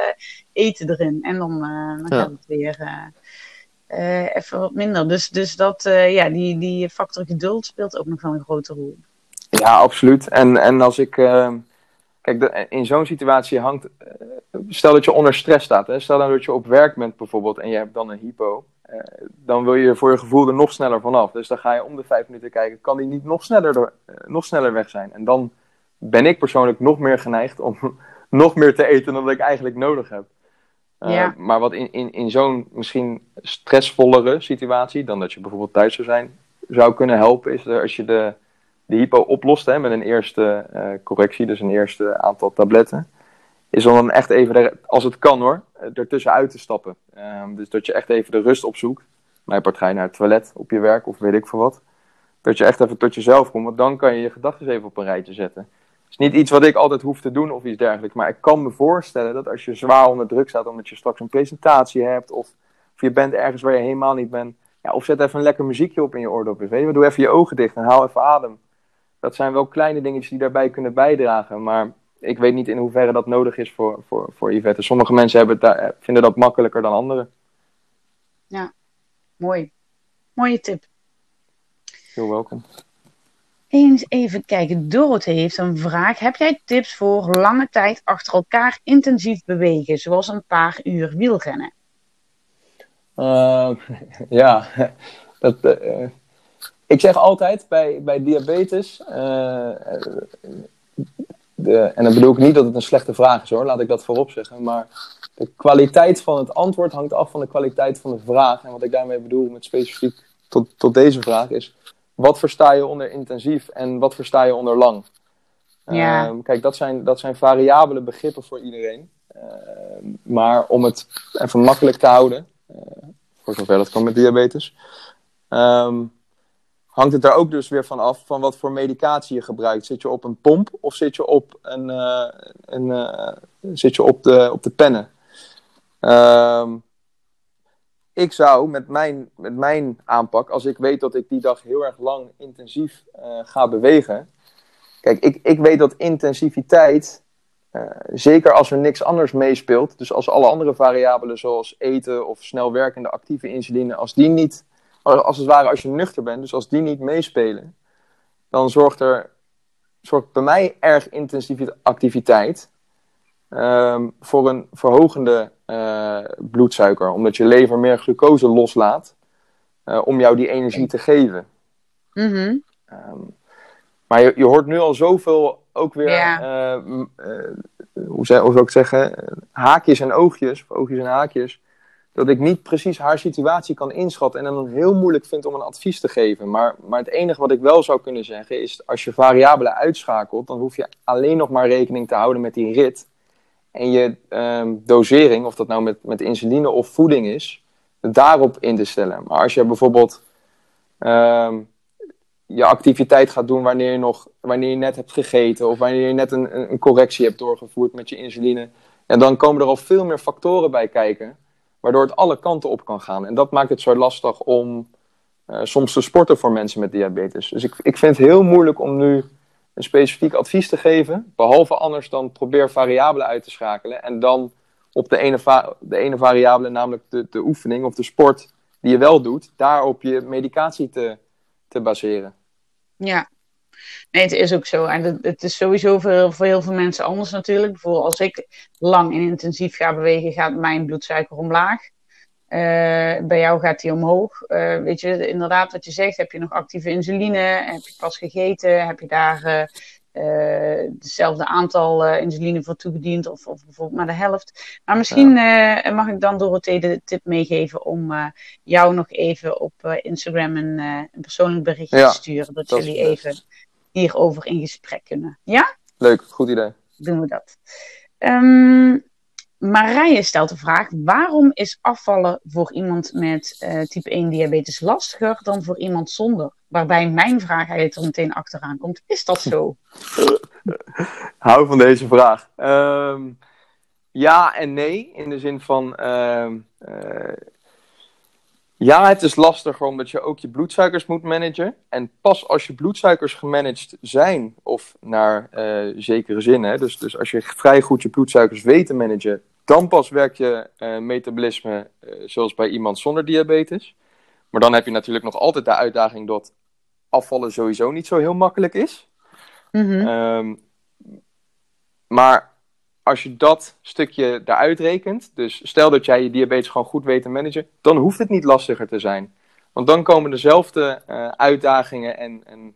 eten erin. En dan, dan ja. gaat het weer even wat minder. Dus, dus dat, ja, die, die factor geduld speelt ook nog wel een grote rol. Ja, absoluut. En, en als ik Kijk, in zo'n situatie hangt. Eh, stel dat je onder stress staat. Hè? Stel dat je op werk bent bijvoorbeeld en je hebt dan een hypo. Uh, dan wil je voor je gevoel er nog sneller vanaf. Dus dan ga je om de vijf minuten kijken. Kan die niet nog sneller, door, uh, nog sneller weg zijn? En dan ben ik persoonlijk nog meer geneigd om nog meer te eten dan ik eigenlijk nodig heb. Ja. Maar wat in, in, in zo'n misschien stressvollere situatie dan dat je bijvoorbeeld thuis zou zijn, zou kunnen helpen, is er als je de de hypo oplost hè, met een eerste uh, correctie, dus een eerste aantal tabletten, is om dan echt even, als het kan hoor, ertussenuit te stappen. Um, dus dat je echt even de rust opzoekt. Mijn part ga je naar het toilet op je werk of weet ik veel wat. Dat je echt even tot jezelf komt, want dan kan je je gedachten even op een rijtje zetten. Het is niet iets wat ik altijd hoef te doen of iets dergelijks, maar ik kan me voorstellen dat als je zwaar onder druk staat omdat je straks een presentatie hebt of, of je bent ergens waar je helemaal niet bent, ja, of zet even een lekker muziekje op in je oordopjes. Doe even je ogen dicht en haal even adem dat zijn wel kleine dingetjes die daarbij kunnen bijdragen. Maar ik weet niet in hoeverre dat nodig is voor, voor, voor Yvette. Sommige mensen hebben het daar, vinden dat makkelijker dan anderen. Ja, mooi. Mooie tip. Heel welkom. eens even kijken. Dorothee heeft een vraag. Heb jij tips voor lange tijd achter elkaar intensief bewegen, zoals een paar uur wielrennen? Uh, ja, dat, uh, ik zeg altijd bij, bij diabetes, uh, de, en dan bedoel ik niet dat het een slechte vraag is hoor, laat ik dat voorop zeggen, maar de kwaliteit van het antwoord hangt af van de kwaliteit van de vraag. En wat ik daarmee bedoel met specifiek tot, tot deze vraag is, wat versta je onder intensief en wat versta je onder lang? Ja. Uh, kijk, dat zijn, dat zijn variabele begrippen voor iedereen. Uh, maar om het even makkelijk te houden, uh, voor zover dat kan met diabetes, um, hangt het daar ook dus weer van af van wat voor medicatie je gebruikt. Zit je op een pomp of zit je op, een, uh, een zit je op, de, op de pennen? Um, ik zou met mijn, met mijn aanpak, als ik weet dat ik die dag heel erg lang intensief uh, ga bewegen. Kijk, ik, ik weet dat intensiviteit, zeker als er niks anders meespeelt, dus als alle andere variabelen zoals eten of snel werkende actieve insuline, als die niet, als het ware als je nuchter bent, dus als die niet meespelen, dan zorgt er zorgt bij mij erg intensieve activiteit um, voor een verhogende uh, bloedsuiker. Omdat je lever meer glucose loslaat uh, om jou die energie te geven. Mm -hmm. um, maar je, je, hoort nu al zoveel ook weer, ja. uh, hoe, zou, ik zeggen, haakjes en oogjes, of oogjes en haakjes. Dat ik niet precies haar situatie kan inschatten en dan heel moeilijk vind om een advies te geven. Maar, maar het enige wat ik wel zou kunnen zeggen is, als je variabelen uitschakelt, dan hoef je alleen nog maar rekening te houden met die rit en je um, dosering, of dat nou met, met insuline of voeding is, daarop in te stellen. Maar als je bijvoorbeeld um, je activiteit gaat doen wanneer je, nog, wanneer je net hebt gegeten of wanneer je net een, een correctie hebt doorgevoerd met je insuline, en dan komen er al veel meer factoren bij kijken, waardoor het alle kanten op kan gaan. En dat maakt het zo lastig om uh, soms te sporten voor mensen met diabetes. Dus ik, ik vind het heel moeilijk om nu een specifiek advies te geven. Behalve anders dan probeer variabelen uit te schakelen. En dan op de ene, de ene variabele, namelijk de, de oefening of de sport die je wel doet, daarop je medicatie te, te baseren. Ja, nee, het is ook zo. En het, het is sowieso voor, voor heel veel mensen anders natuurlijk. Bijvoorbeeld als ik lang en intensief ga bewegen, gaat mijn bloedsuiker omlaag. Uh, bij jou gaat die omhoog. Uh, weet je, inderdaad, wat je zegt, heb je nog actieve insuline? Heb je pas gegeten? Heb je daar uh, hetzelfde aantal insuline voor toegediend? Of, of, bijvoorbeeld maar de helft? Maar misschien ja. mag ik dan Dorothee de tip meegeven om jou nog even op Instagram een, een, persoonlijk berichtje ja, te sturen. Dat, dat jullie even hierover in gesprek kunnen. Ja? Leuk, goed idee. Doen we dat. Um, Marije stelt de vraag: waarom is afvallen voor iemand met uh, type 1 diabetes lastiger dan voor iemand zonder? Waarbij mijn vraag eigenlijk er meteen achteraan komt: is dat zo? Hou van deze vraag. Um, ja en nee, in de zin van. Uh, uh, ja, het is lastiger omdat je ook je bloedsuikers moet managen. En pas als je bloedsuikers gemanaged zijn, of naar uh, zekere zin, hè, dus, dus als je vrij goed je bloedsuikers weet te managen, dan pas werkt je uh, metabolisme uh, zoals bij iemand zonder diabetes. Maar dan heb je natuurlijk nog altijd de uitdaging dat afvallen sowieso niet zo heel makkelijk is. Mm -hmm. um, maar als je dat stukje eruit rekent, dus stel dat jij je diabetes gewoon goed weet te managen, dan hoeft het niet lastiger te zijn. Want dan komen dezelfde uh, uitdagingen en, en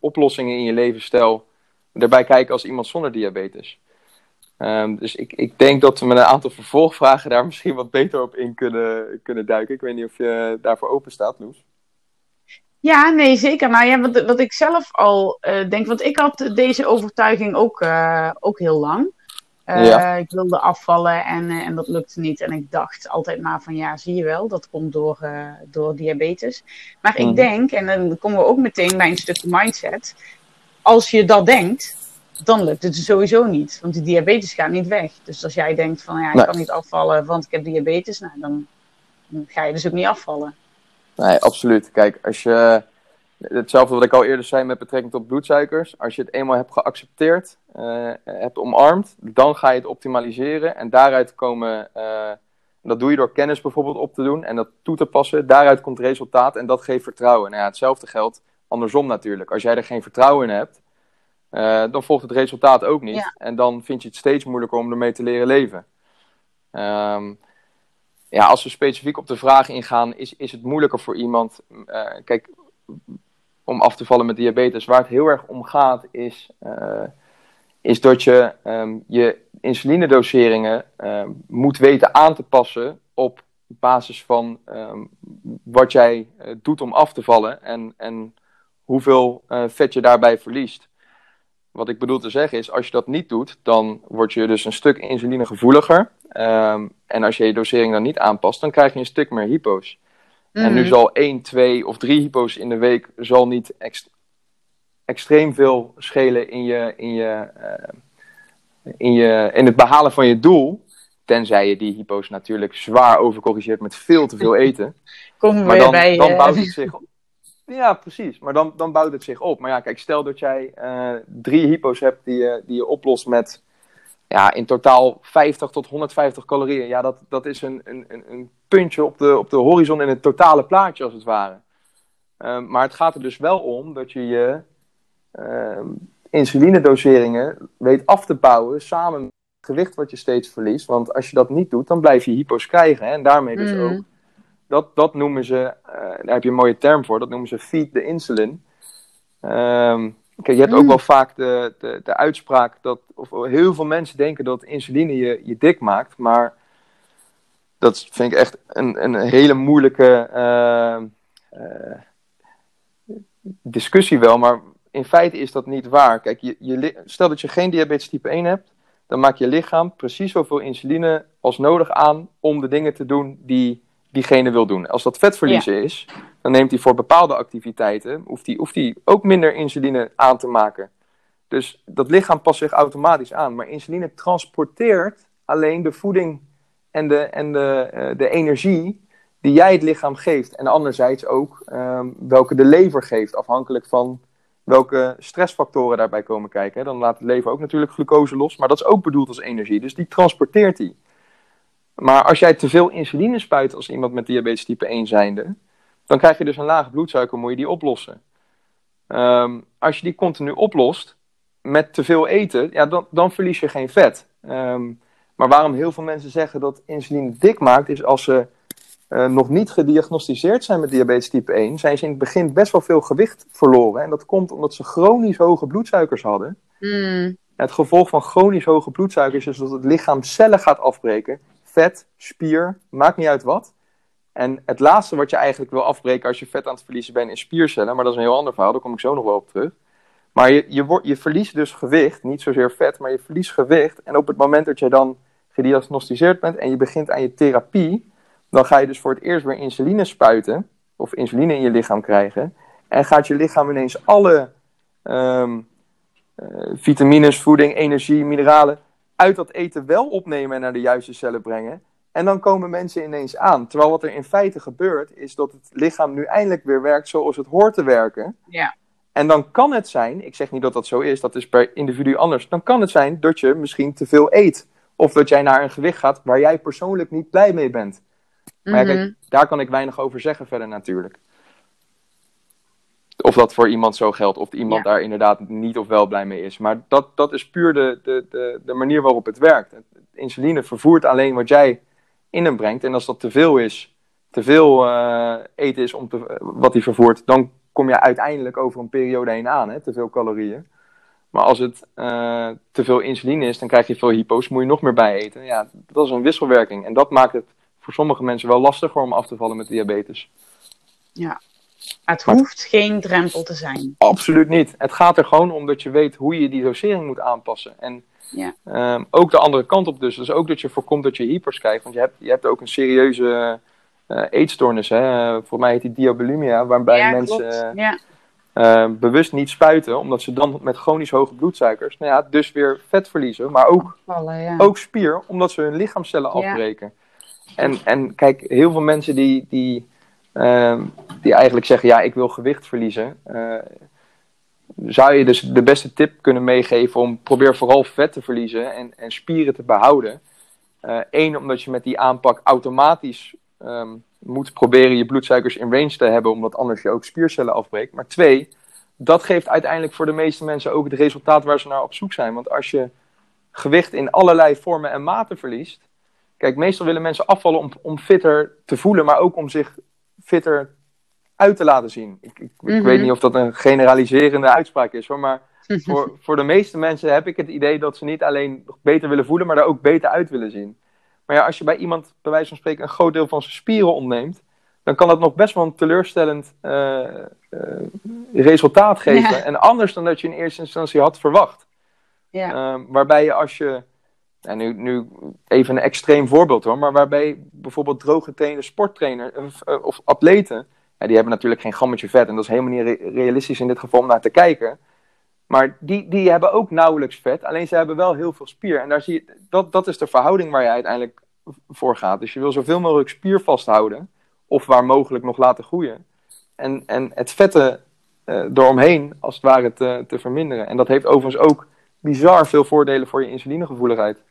oplossingen in je levensstijl erbij kijken als iemand zonder diabetes. Um, dus ik, ik denk dat we met een aantal vervolgvragen daar misschien wat beter op in kunnen, kunnen duiken. Ik weet niet of je daarvoor open staat, Loes. Ja, nee, zeker. Nou ja, wat, wat ik zelf al uh, denk, want ik had deze overtuiging ook, uh, ook heel lang. Ja. Ik wilde afvallen en, en dat lukte niet. En ik dacht altijd maar van ja, zie je wel, dat komt door, door diabetes. Maar ik mm. denk, en dan komen we ook meteen bij een stukje mindset. Als je dat denkt, dan lukt het sowieso niet. Want die diabetes gaat niet weg. Dus als jij denkt van ja, ik nee. kan niet afvallen, want ik heb diabetes, nou, dan, dan ga je dus ook niet afvallen. Nee, absoluut. Kijk, als je. Hetzelfde wat ik al eerder zei met betrekking tot bloedsuikers. Als je het eenmaal hebt geaccepteerd, uh, hebt omarmd, dan ga je het optimaliseren. En daaruit komen. Uh, dat doe je door kennis bijvoorbeeld op te doen en dat toe te passen. Daaruit komt resultaat en dat geeft vertrouwen. Nou ja, hetzelfde geldt andersom natuurlijk. Als jij er geen vertrouwen in hebt, eh, dan volgt het resultaat ook niet. Ja. En dan vind je het steeds moeilijker om ermee te leren leven. Ehm, ja, als we specifiek op de vraag ingaan, is, is het moeilijker voor iemand? eh, kijk, om af te vallen met diabetes, waar het heel erg om gaat, is, eh, is dat je ehm, je insulinedoseringen ehm, moet weten aan te passen op basis van ehm, wat jij eh, doet om af te vallen en, en hoeveel eh, vet je daarbij verliest. Wat ik bedoel te zeggen is, als je dat niet doet, dan word je dus een stuk insulinegevoeliger. En als je je dosering dan niet aanpast, dan krijg je een stuk meer hypo's. En nu Mhm. zal 1, 2 of 3 hypo's in de week zal niet ex- extreem veel schelen in, je, in, je, eh, in, je, in het behalen van je doel. Tenzij je die hypo's natuurlijk zwaar overcorrigeert met veel te veel eten. We Maar dan, bij... dan eh, bouwt het zich op. Ja, precies. Maar dan, dan bouwt het zich op. Maar ja, kijk, stel dat jij eh, drie hypo's hebt die, je- die je oplost met ja, in totaal 50 tot 150 calorieën. Ja, dat, dat is een, een, een- puntje op de, op de horizon in het totale plaatje, als het ware. Ehm, maar het gaat er dus wel om dat je je ehm, insulinedoseringen weet af te bouwen samen met het gewicht wat je steeds verliest. Want als je dat niet doet, dan blijf je hypo's krijgen. Hè? En daarmee dus Mhm. ook dat, dat noemen ze, eh, daar heb je een mooie term voor, dat noemen ze feed the insulin. Ehm, kijk, je hebt ook Mm. wel vaak de, de, de uitspraak dat, of heel veel mensen denken dat insuline je, je dik maakt, maar dat vind ik echt een, een hele moeilijke ehm, eh, discussie wel, maar in feite is dat niet waar. Kijk, je, je, stel dat je geen diabetes type 1 hebt, dan maakt je lichaam precies zoveel insuline als nodig aan om de dingen te doen die diegene wil doen. Als dat vetverliezen is, dan neemt hij voor bepaalde activiteiten, hoeft hij, hoeft hij ook minder insuline aan te maken. Dus dat lichaam past zich automatisch aan. Maar insuline transporteert alleen de voeding en de, en de, eh, de energie die jij het lichaam geeft. En anderzijds ook ehm, welke de lever geeft, afhankelijk van welke stressfactoren daarbij komen kijken. Dan laat het lever ook natuurlijk glucose los, maar dat is ook bedoeld als energie. Dus die transporteert die. Maar als jij te veel insuline spuit als iemand met diabetes type 1 zijnde, dan krijg je dus een lage bloedsuiker, moet je die oplossen. Ehm, als je die continu oplost met te veel eten, ja, dan, dan verlies je geen vet. Ehm, maar waarom heel veel mensen zeggen dat insuline dik maakt, is als ze eh, nog niet gediagnosticeerd zijn met diabetes type 1, zijn ze in het begin best wel veel gewicht verloren. En dat komt omdat ze chronisch hoge bloedsuikers hadden. mm, Het gevolg van chronisch hoge bloedsuikers is dat het lichaam cellen gaat afbreken. Vet, spier, maakt niet uit wat. En het laatste wat je eigenlijk wil afbreken als je vet aan het verliezen bent, is spiercellen. Maar dat is een heel ander verhaal, daar kom ik zo nog wel op terug. Maar je, je, je verliest dus gewicht, niet zozeer vet, maar je verliest gewicht. En op het moment dat je dan gediagnosticeerd bent en je begint aan je therapie, dan ga je dus voor het eerst weer insuline spuiten, of insuline in je lichaam krijgen. En gaat je lichaam ineens alle eh, vitamines, voeding, energie, mineralen uit dat eten wel opnemen en naar de juiste cellen brengen. En dan komen mensen ineens aan. Terwijl wat er in feite gebeurt, is dat het lichaam nu eindelijk weer werkt zoals het hoort te werken. Ja. En dan kan het zijn, ik zeg niet dat dat zo is, dat is per individu anders. Dan kan het zijn dat je misschien te veel eet. Of dat jij naar een gewicht gaat waar jij persoonlijk niet blij mee bent. Maar mhm. kijk, daar kan ik weinig over zeggen verder natuurlijk. Of dat voor iemand zo geldt, of iemand Ja. daar inderdaad niet of wel blij mee is. Maar dat, dat is puur de, de, de, de manier waarop het werkt. Insuline vervoert alleen wat jij in hem brengt. En als dat te veel is, te veel eh, eten is om te, wat hij vervoert, dan kom je uiteindelijk over een periode heen aan, hè, te veel calorieën. Maar als het eh, te veel insuline is, dan krijg je veel hypo's, moet je nog meer bij eten. Ja, dat is een wisselwerking. En dat maakt het voor sommige mensen wel lastiger om af te vallen met diabetes. Het hoeft geen drempel te zijn. Absoluut niet. Het gaat er gewoon om dat je weet hoe je die dosering moet aanpassen. En Ja. ehm, ook de andere kant op dus. Dus ook dat je voorkomt dat je hypers krijgt. Want je hebt, je hebt ook een serieuze eh, eetstoornis. Hè? Voor mij heet die diabulimia. Waarbij ja, mensen klopt. eh, Ja. eh, bewust niet spuiten. Omdat ze dan met chronisch hoge bloedsuikers nou ja, dus weer vet verliezen. Maar ook Vallen, ja. ook spier, omdat ze hun lichaamcellen Ja. afbreken. En, en kijk, heel veel mensen die, die, die eigenlijk zeggen, ja, ik wil gewicht verliezen. eh, zou je dus de beste tip kunnen meegeven om probeer vooral vet te verliezen en, en spieren te behouden. Eén, omdat je met die aanpak automatisch ehm, moet proberen je bloedsuikers in range te hebben, omdat anders je ook spiercellen afbreekt. Maar twee, dat geeft uiteindelijk voor de meeste mensen ook het resultaat waar ze naar op zoek zijn. Want als je gewicht in allerlei vormen en maten verliest. Kijk, meestal willen mensen afvallen om, om fitter te voelen, maar ook om zich fitter uit te laten zien. Ik, ik, ik weet Mhm. niet of dat een generaliserende uitspraak is hoor, maar voor, voor de meeste mensen heb ik het idee dat ze niet alleen beter willen voelen, maar daar ook beter uit willen zien. Maar ja, als je bij iemand, bij wijze van spreken, een groot deel van zijn spieren ontneemt, dan kan dat nog best wel een teleurstellend eh, eh, resultaat geven. Ja. En anders dan dat je in eerste instantie had verwacht. Ja. Ehm, waarbij je als je, en nu, nu even een extreem voorbeeld hoor, maar waarbij bijvoorbeeld drooggetrainde sporttrainers of, eh, of atleten, ja, die hebben natuurlijk geen grammetje vet en dat is helemaal niet re- realistisch in dit geval om naar te kijken. Maar die, die hebben ook nauwelijks vet, alleen ze hebben wel heel veel spier. En daar zie je, dat, dat is de verhouding waar je uiteindelijk voor gaat. Dus je wil zoveel mogelijk spier vasthouden, of waar mogelijk nog laten groeien. En, en het vette eh eromheen, als het ware, te verminderen. En dat heeft overigens ook bizar veel voordelen voor je insulinegevoeligheid.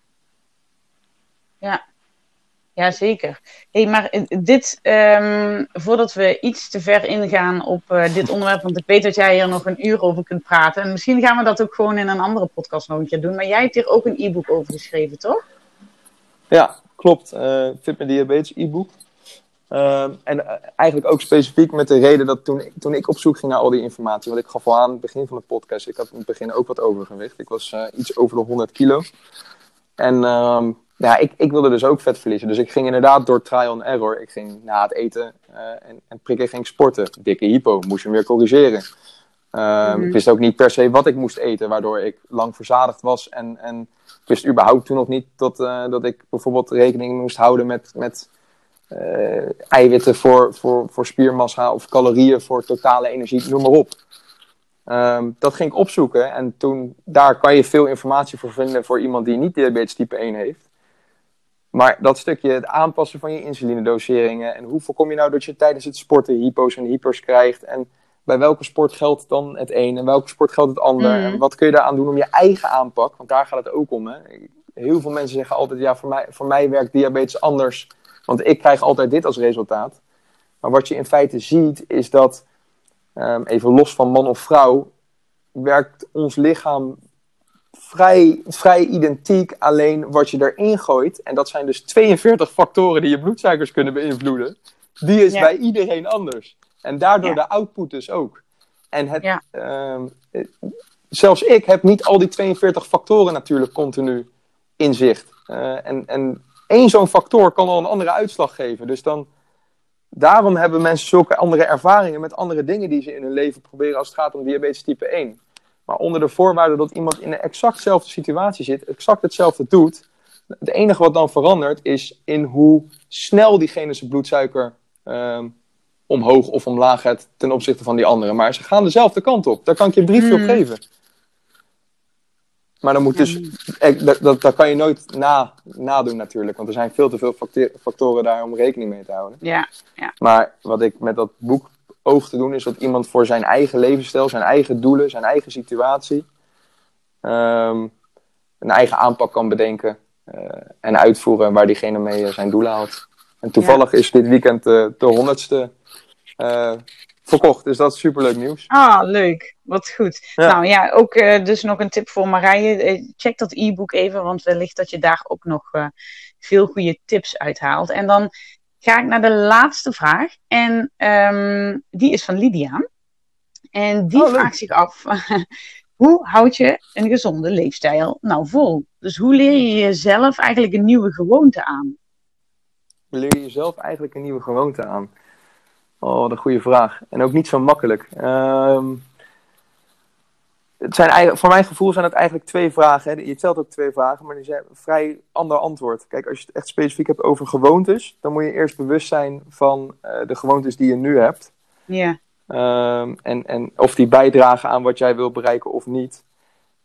Ja, zeker. Hey, maar eh, dit, ehm, voordat we iets te ver ingaan op eh, dit onderwerp, want ik weet dat jij hier nog een uur over kunt praten. En misschien gaan we dat ook gewoon in een andere podcast nog een keer doen. Maar jij hebt hier ook een e-book over geschreven, toch? Ja, klopt. eh Fit met Diabetes e-book. Ehm, en eigenlijk ook specifiek met de reden dat toen, toen ik op zoek ging naar al die informatie, want ik gaf al aan het begin van de podcast, ik had in het begin ook wat overgewicht. Ik was iets over de 100 kilo. En ehm, ja, ik, ik wilde dus ook vet verliezen. Dus ik ging inderdaad door trial and error. Ik ging na het eten eh, en, en prikken ging sporten. Dikke hypo, moest je hem weer corrigeren. Ehm, Mhm. Ik wist ook niet per se wat ik moest eten, waardoor ik lang verzadigd was. En, en ik wist überhaupt toen nog niet dat, eh, dat ik bijvoorbeeld rekening moest houden met, met eh, eiwitten voor, voor, voor spiermassa of calorieën voor totale energie, noem maar op. Ehm, dat ging ik opzoeken en toen, daar kan je veel informatie voor vinden voor iemand die niet diabetes type 1 heeft. Maar dat stukje, het aanpassen van je insulinedoseringen en hoe voorkom je nou dat je tijdens het sporten hypo's en hypers krijgt en bij welke sport geldt dan het een en welke sport geldt het ander Mhm. en wat kun je daaraan doen om je eigen aanpak, want daar gaat het ook om. Hè? Heel veel mensen zeggen altijd, ja voor mij, voor mij werkt diabetes anders, want ik krijg altijd dit als resultaat. Maar wat je in feite ziet is dat, ehm, even los van man of vrouw, werkt ons lichaam vrij, vrij identiek. Alleen wat je erin gooit, en dat zijn dus 42 factoren die je bloedsuikers kunnen beïnvloeden, die is Ja. bij iedereen anders. En daardoor Ja. de output dus ook. En het, Ja. ehm, eh, zelfs ik heb niet al die 42 factoren natuurlijk continu in zicht. Eh, en, en één zo'n factor kan al een andere uitslag geven. Dus dan, daarom hebben mensen zulke andere ervaringen met andere dingen die ze in hun leven proberen als het gaat om diabetes type 1. Maar onder de voorwaarde dat iemand in een exact dezelfde situatie zit, exact hetzelfde doet. Het enige wat dan verandert is in hoe snel diegene zijn bloedsuiker ehm, omhoog of omlaag gaat ten opzichte van die andere. Maar ze gaan dezelfde kant op. Daar kan ik je een briefje op Mm. geven. Maar dan moet Ja, dus, eh, dat, dat, dat kan je nooit na, nadoen natuurlijk. Want er zijn veel te veel factoren daar om rekening mee te houden. Ja, Maar wat ik met dat boek oog te doen, is dat iemand voor zijn eigen levensstijl, zijn eigen doelen, zijn eigen situatie, ehm, een eigen aanpak kan bedenken eh, en uitvoeren waar diegene mee eh, zijn doelen haalt. En toevallig is dit weekend eh, de honderdste verkocht, dus dat is superleuk nieuws. Ah, leuk. Wat goed. Ja. Nou ja, ook dus nog een tip voor Marije. Check dat e-book even, want wellicht dat je daar ook nog veel goede tips uithaalt. En dan ga ik naar de laatste vraag. En ehm, die is van Lydia. En die Oh, vraagt zich af: hoe houd je een gezonde leefstijl nou vol? Dus hoe leer je jezelf eigenlijk een nieuwe gewoonte aan? leer je jezelf eigenlijk een nieuwe gewoonte aan? Oh, wat een goede vraag. En ook niet zo makkelijk. Ehm, het zijn eigenlijk, voor mijn gevoel zijn het eigenlijk twee vragen. Hè. Je stelt ook twee vragen, maar die zijn vrij ander antwoord. Kijk, als je het echt specifiek hebt over gewoontes, dan moet je eerst bewust zijn van eh, de gewoontes die je nu hebt. Ja, Ehm, en, en of die bijdragen aan wat jij wil bereiken of niet.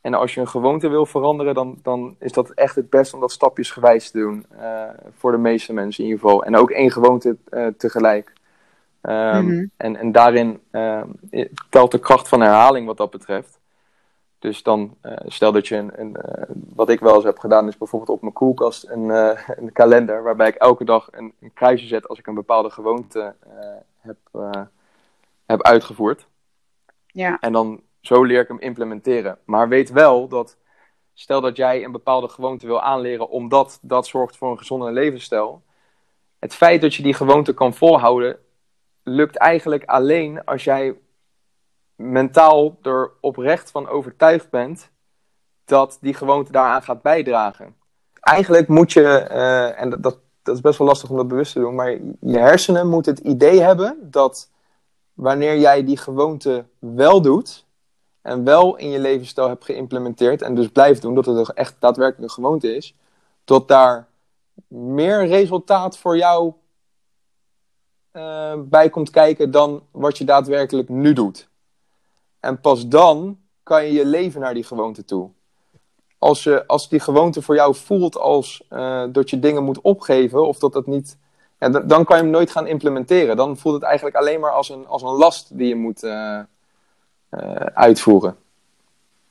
En als je een gewoonte wil veranderen, dan, dan is dat echt het beste om dat stapjesgewijs te doen. eh, voor de meeste mensen in ieder geval. En ook één gewoonte eh, tegelijk. Ehm, Mhm. en, en daarin ehm, telt de kracht van herhaling wat dat betreft. Dus dan, uh, stel dat je een, een uh, wat ik wel eens heb gedaan, is bijvoorbeeld op mijn koelkast een, uh, een kalender waarbij ik elke dag een, een, kruisje zet als ik een bepaalde gewoonte heb, heb uitgevoerd. Ja. En dan zo leer ik hem implementeren. Maar weet wel dat, stel dat jij een bepaalde gewoonte wil aanleren omdat dat zorgt voor een gezonde levensstijl. Het feit dat je die gewoonte kan volhouden, lukt eigenlijk alleen als jij mentaal er oprecht van overtuigd bent dat die gewoonte daaraan gaat bijdragen. Eigenlijk moet je, uh, en dat, dat is best wel lastig om dat bewust te doen, maar je hersenen moeten het idee hebben dat wanneer jij die gewoonte wel doet en wel in je levensstijl hebt geïmplementeerd en dus blijft doen, dat het echt daadwerkelijk een gewoonte is, dat daar meer resultaat voor jou uh, bij komt kijken dan wat je daadwerkelijk nu doet. En pas dan kan je je leven naar die gewoonte toe. Als, je, als die gewoonte voor jou voelt als uh, dat je dingen moet opgeven of dat het niet. Ja, dan kan je hem nooit gaan implementeren. Dan voelt het eigenlijk alleen maar als een, als een last die je moet uh, uh, uitvoeren.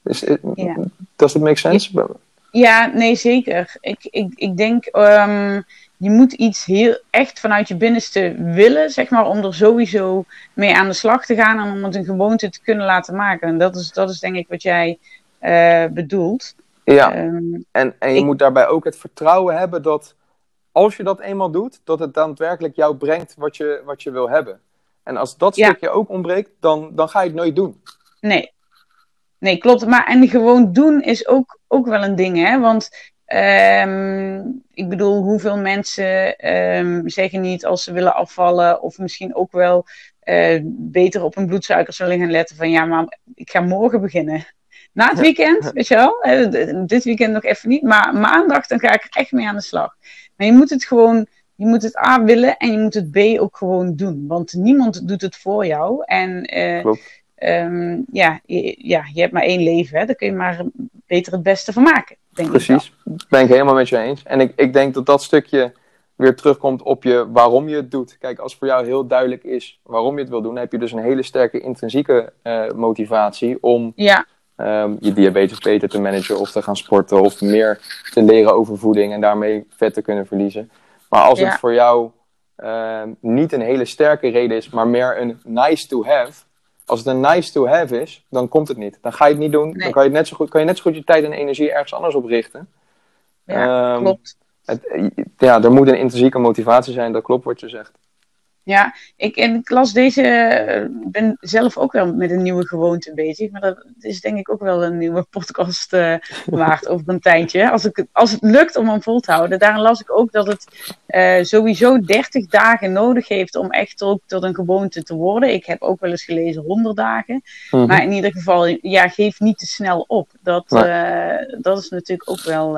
Is, ja. Does it make sense? Ja, nee, zeker. Ik, ik, ik denk, um, je moet iets heel echt vanuit je binnenste willen, zeg maar, om er sowieso mee aan de slag te gaan en om het een gewoonte te kunnen laten maken. En dat is, dat is denk ik wat jij uh, bedoelt. Ja, um, en, en je ik... moet daarbij ook het vertrouwen hebben dat als je dat eenmaal doet, dat het daadwerkelijk jou brengt wat je, wat je wil hebben. En als dat ja. stukje ook ontbreekt, dan, dan ga je het nooit doen. Nee, Nee, klopt. Maar en gewoon doen is ook, ook wel een ding, hè? Want um, ik bedoel, hoeveel mensen um, zeggen niet als ze willen afvallen, of misschien ook wel uh, beter op hun bloedsuikers willen gaan letten van ja, maar ik ga morgen beginnen. Na het weekend, weet je wel, dit weekend nog even niet, maar maandag dan ga ik er echt mee aan de slag. Maar je moet het gewoon, je moet het A willen en je moet het B ook gewoon doen. Want niemand doet het voor jou. En uh, Klopt um, ja, je, ja, je hebt maar één leven. Hè? Daar kun je maar beter het beste van maken. Denk Precies, ik ben ik helemaal met je eens. En ik, ik denk dat dat stukje weer terugkomt op je waarom je het doet. Kijk, als voor jou heel duidelijk is waarom je het wil doen, dan heb je dus een hele sterke intrinsieke uh, motivatie om ja. um, je diabetes beter te managen of te gaan sporten of meer te leren over voeding en daarmee vet te kunnen verliezen. Maar als ja. het voor jou uh, niet een hele sterke reden is, maar meer een nice to have, als het een nice to have is, dan komt het niet. Dan ga je het niet doen. Nee. Dan kan je, net zo goed, kan je net zo goed je tijd en energie ergens anders op richten. Ja, um, klopt. Het, ja, er moet een intrinsieke motivatie zijn. Dat klopt wat je zegt. Ja, ik, en ik las deze, ben zelf ook wel met een nieuwe gewoonte bezig. Maar dat is denk ik ook wel een nieuwe podcast uh, waard over een tijdje. Als, ik, als het lukt om hem vol te houden. Daarin las ik ook dat het uh, sowieso 30 dagen nodig heeft om echt ook tot een gewoonte te worden. Ik heb ook wel eens gelezen 100 dagen. Mm -hmm. Maar in ieder geval, ja, geef niet te snel op. Dat, uh, dat is natuurlijk ook wel,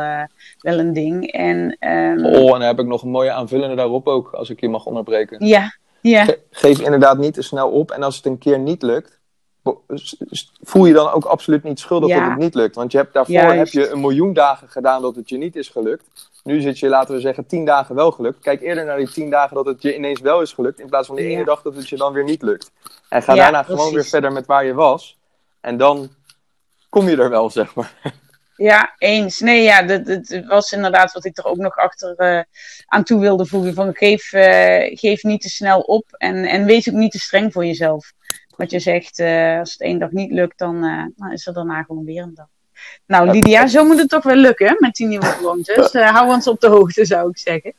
wel een ding. En, um... Oh, en dan heb ik nog een mooie aanvullende daarop ook, als ik je mag onderbreken. Ja, ja. Ge geef inderdaad niet te snel op. En als het een keer niet lukt, voel je dan ook absoluut niet schuldig ja. dat het niet lukt. Want je hebt, daarvoor Juist. heb je een miljoen dagen gedaan dat het je niet is gelukt. Nu zit je, laten we zeggen, tien dagen wel gelukt. Kijk eerder naar die tien dagen dat het je ineens wel is gelukt. In plaats van die ja. ene dag dat het je dan weer niet lukt. En ga daarna precies. gewoon weer verder met waar je was. En dan kom je er wel, zeg maar. Ja, eens. Nee, ja, dat, dat was inderdaad wat ik er ook nog achter uh, aan toe wilde voegen. Van geef, uh, geef niet te snel op en, en wees ook niet te streng voor jezelf. Wat je zegt, uh, als het één dag niet lukt, dan, dan is er daarna gewoon weer een dag. Nou, Lydia, zo moet het toch wel lukken met die nieuwe gewoontes. hou ons op de hoogte, zou ik zeggen.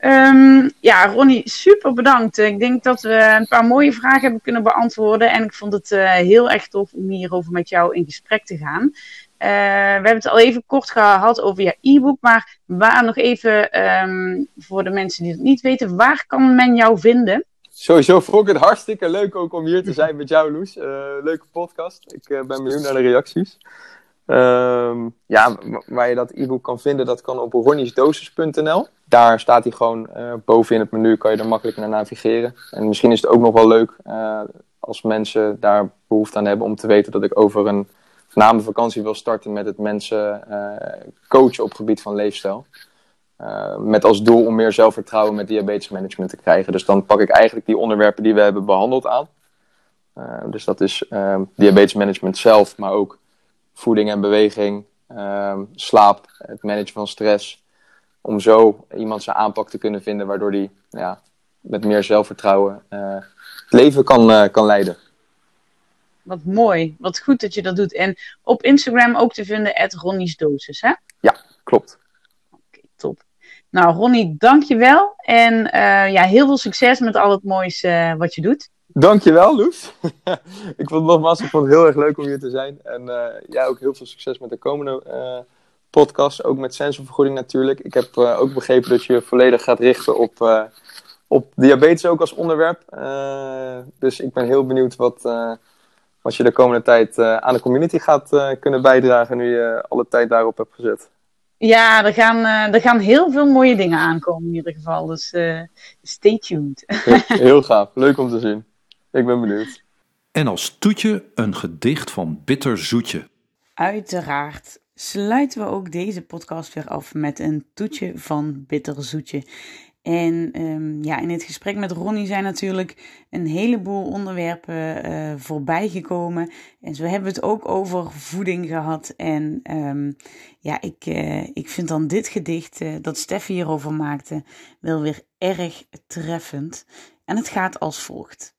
Um, ja, Ronnie, super bedankt. Ik denk dat we een paar mooie vragen hebben kunnen beantwoorden. En ik vond het heel erg tof om hierover met jou in gesprek te gaan. Uh, we hebben het al even kort gehad over je e-book, maar waar nog even um, voor de mensen die het niet weten, waar kan men jou vinden? Sowieso vond ik het hartstikke leuk ook om hier te zijn met jou, Loes. Uh, leuke podcast. Ik uh, ben benieuwd naar de reacties. Um, ja, waar je dat e-book kan vinden, dat kan op ronniesdosis.nl. Daar staat hij gewoon boven in het menu, kan je er makkelijk naar navigeren. En misschien is het ook nog wel leuk als mensen daar behoefte aan hebben om te weten dat ik over een na mijn vakantie wil starten met het mensen uh, coachen op gebied van leefstijl. Uh, met als doel om meer zelfvertrouwen met diabetesmanagement te krijgen. Dus dan pak ik eigenlijk die onderwerpen die we hebben behandeld aan. Uh, dus dat is diabetesmanagement zelf, maar ook voeding en beweging, slaap, het managen van stress. Om zo iemand zijn aanpak te kunnen vinden waardoor die ja, met meer zelfvertrouwen het leven kan, kan leiden. Wat mooi. Wat goed dat je dat doet. En op Instagram ook te vinden, at Ronnie's Dosis, hè? Ja, klopt. Oké, top. Nou, Ronnie, dankjewel. En uh, ja, heel veel succes met al het moois uh, wat je doet. Dankjewel, Loes. ik vond het nogmaals ik vond het heel erg leuk om hier te zijn. En uh, jij ook heel veel succes met de komende podcast. Ook met sensorvergoeding natuurlijk. Ik heb ook begrepen dat je volledig gaat richten op, op diabetes ook als onderwerp. dus ik ben heel benieuwd wat wat je de komende tijd uh, aan de community gaat uh, kunnen bijdragen nu je alle tijd daarop hebt gezet. Ja, er gaan, uh, er gaan heel veel mooie dingen aankomen in ieder geval. Dus stay tuned. heel gaaf. Leuk om te zien. Ik ben benieuwd. En als toetje een gedicht van Bitter Zoetje. Uiteraard sluiten we ook deze podcast weer af met een toetje van Bitter Zoetje. En um, ja, in het gesprek met Ronnie zijn natuurlijk een heleboel onderwerpen uh, voorbij gekomen. En zo hebben we het ook over voeding gehad. En um, ja, ik, uh, ik vind dan dit gedicht uh, dat Steffi hierover maakte wel weer erg treffend. En het gaat als volgt.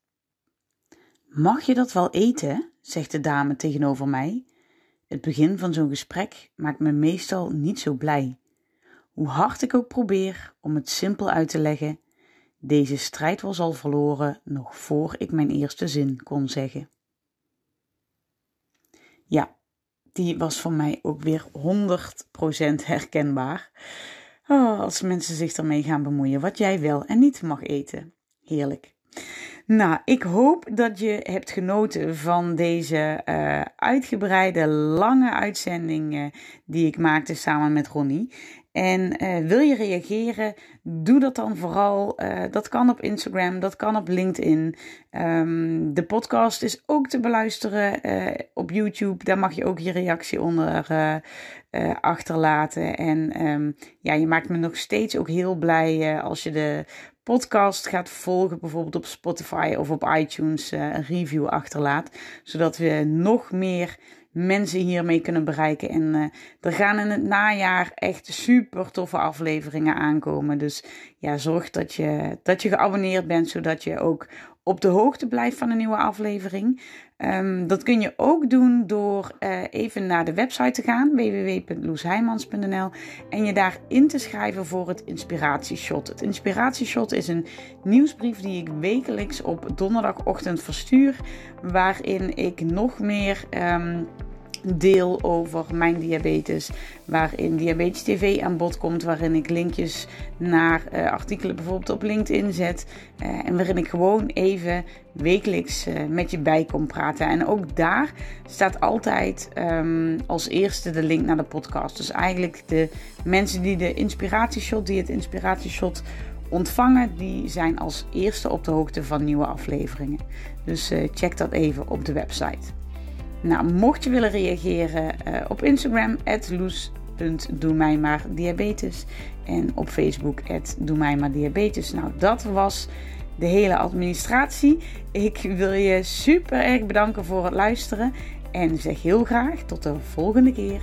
Mag je dat wel eten? zegt de dame tegenover mij. Het begin van zo'n gesprek maakt me meestal niet zo blij. Hoe hard ik ook probeer om het simpel uit te leggen, deze strijd was al verloren nog voor ik mijn eerste zin kon zeggen. Ja, die was voor mij ook weer 100% herkenbaar. Oh, als mensen zich ermee gaan bemoeien wat jij wel en niet mag eten. Heerlijk. Nou, ik hoop dat je hebt genoten van deze uh, uitgebreide, lange uitzending die ik maakte samen met Ronnie. En uh, wil je reageren? Doe dat dan vooral. Uh, dat kan op Instagram, dat kan op LinkedIn. Um, de podcast is ook te beluisteren uh, op YouTube. Daar mag je ook je reactie onder achterlaten. En um, ja, je maakt me nog steeds ook heel blij als je de podcast gaat volgen, bijvoorbeeld op Spotify of op iTunes, een review achterlaat. Zodat we nog meer mensen hiermee kunnen bereiken. En uh, er gaan in het najaar echt super toffe afleveringen aankomen. Dus ja, zorg dat je, dat je geabonneerd bent, zodat je ook op de hoogte blijft van een nieuwe aflevering. Um, dat kun je ook doen door uh, even naar de website te gaan, www.loesheimans.nl, en je daar in te schrijven voor het Inspiratieshot. Het Inspiratieshot is een nieuwsbrief die ik wekelijks op donderdagochtend verstuur, waarin ik nog meer. Um, deel over mijn diabetes. Waarin Diabetes TV aan bod komt. Waarin ik linkjes naar uh, artikelen bijvoorbeeld op LinkedIn zet. Uh, en waarin ik gewoon even wekelijks uh, met je bij kom praten. En ook daar staat altijd um, als eerste de link naar de podcast. Dus eigenlijk de mensen die de inspiratieshot, die het inspiratieshot ontvangen, die zijn als eerste op de hoogte van nieuwe afleveringen. Dus check dat even op de website. Nou, mocht je willen reageren uh, op Instagram, loes.doe mij maar diabetes. En op Facebook, doe mij maar diabetes. Nou, dat was de hele administratie. Ik wil je super erg bedanken voor het luisteren. En zeg heel graag tot de volgende keer.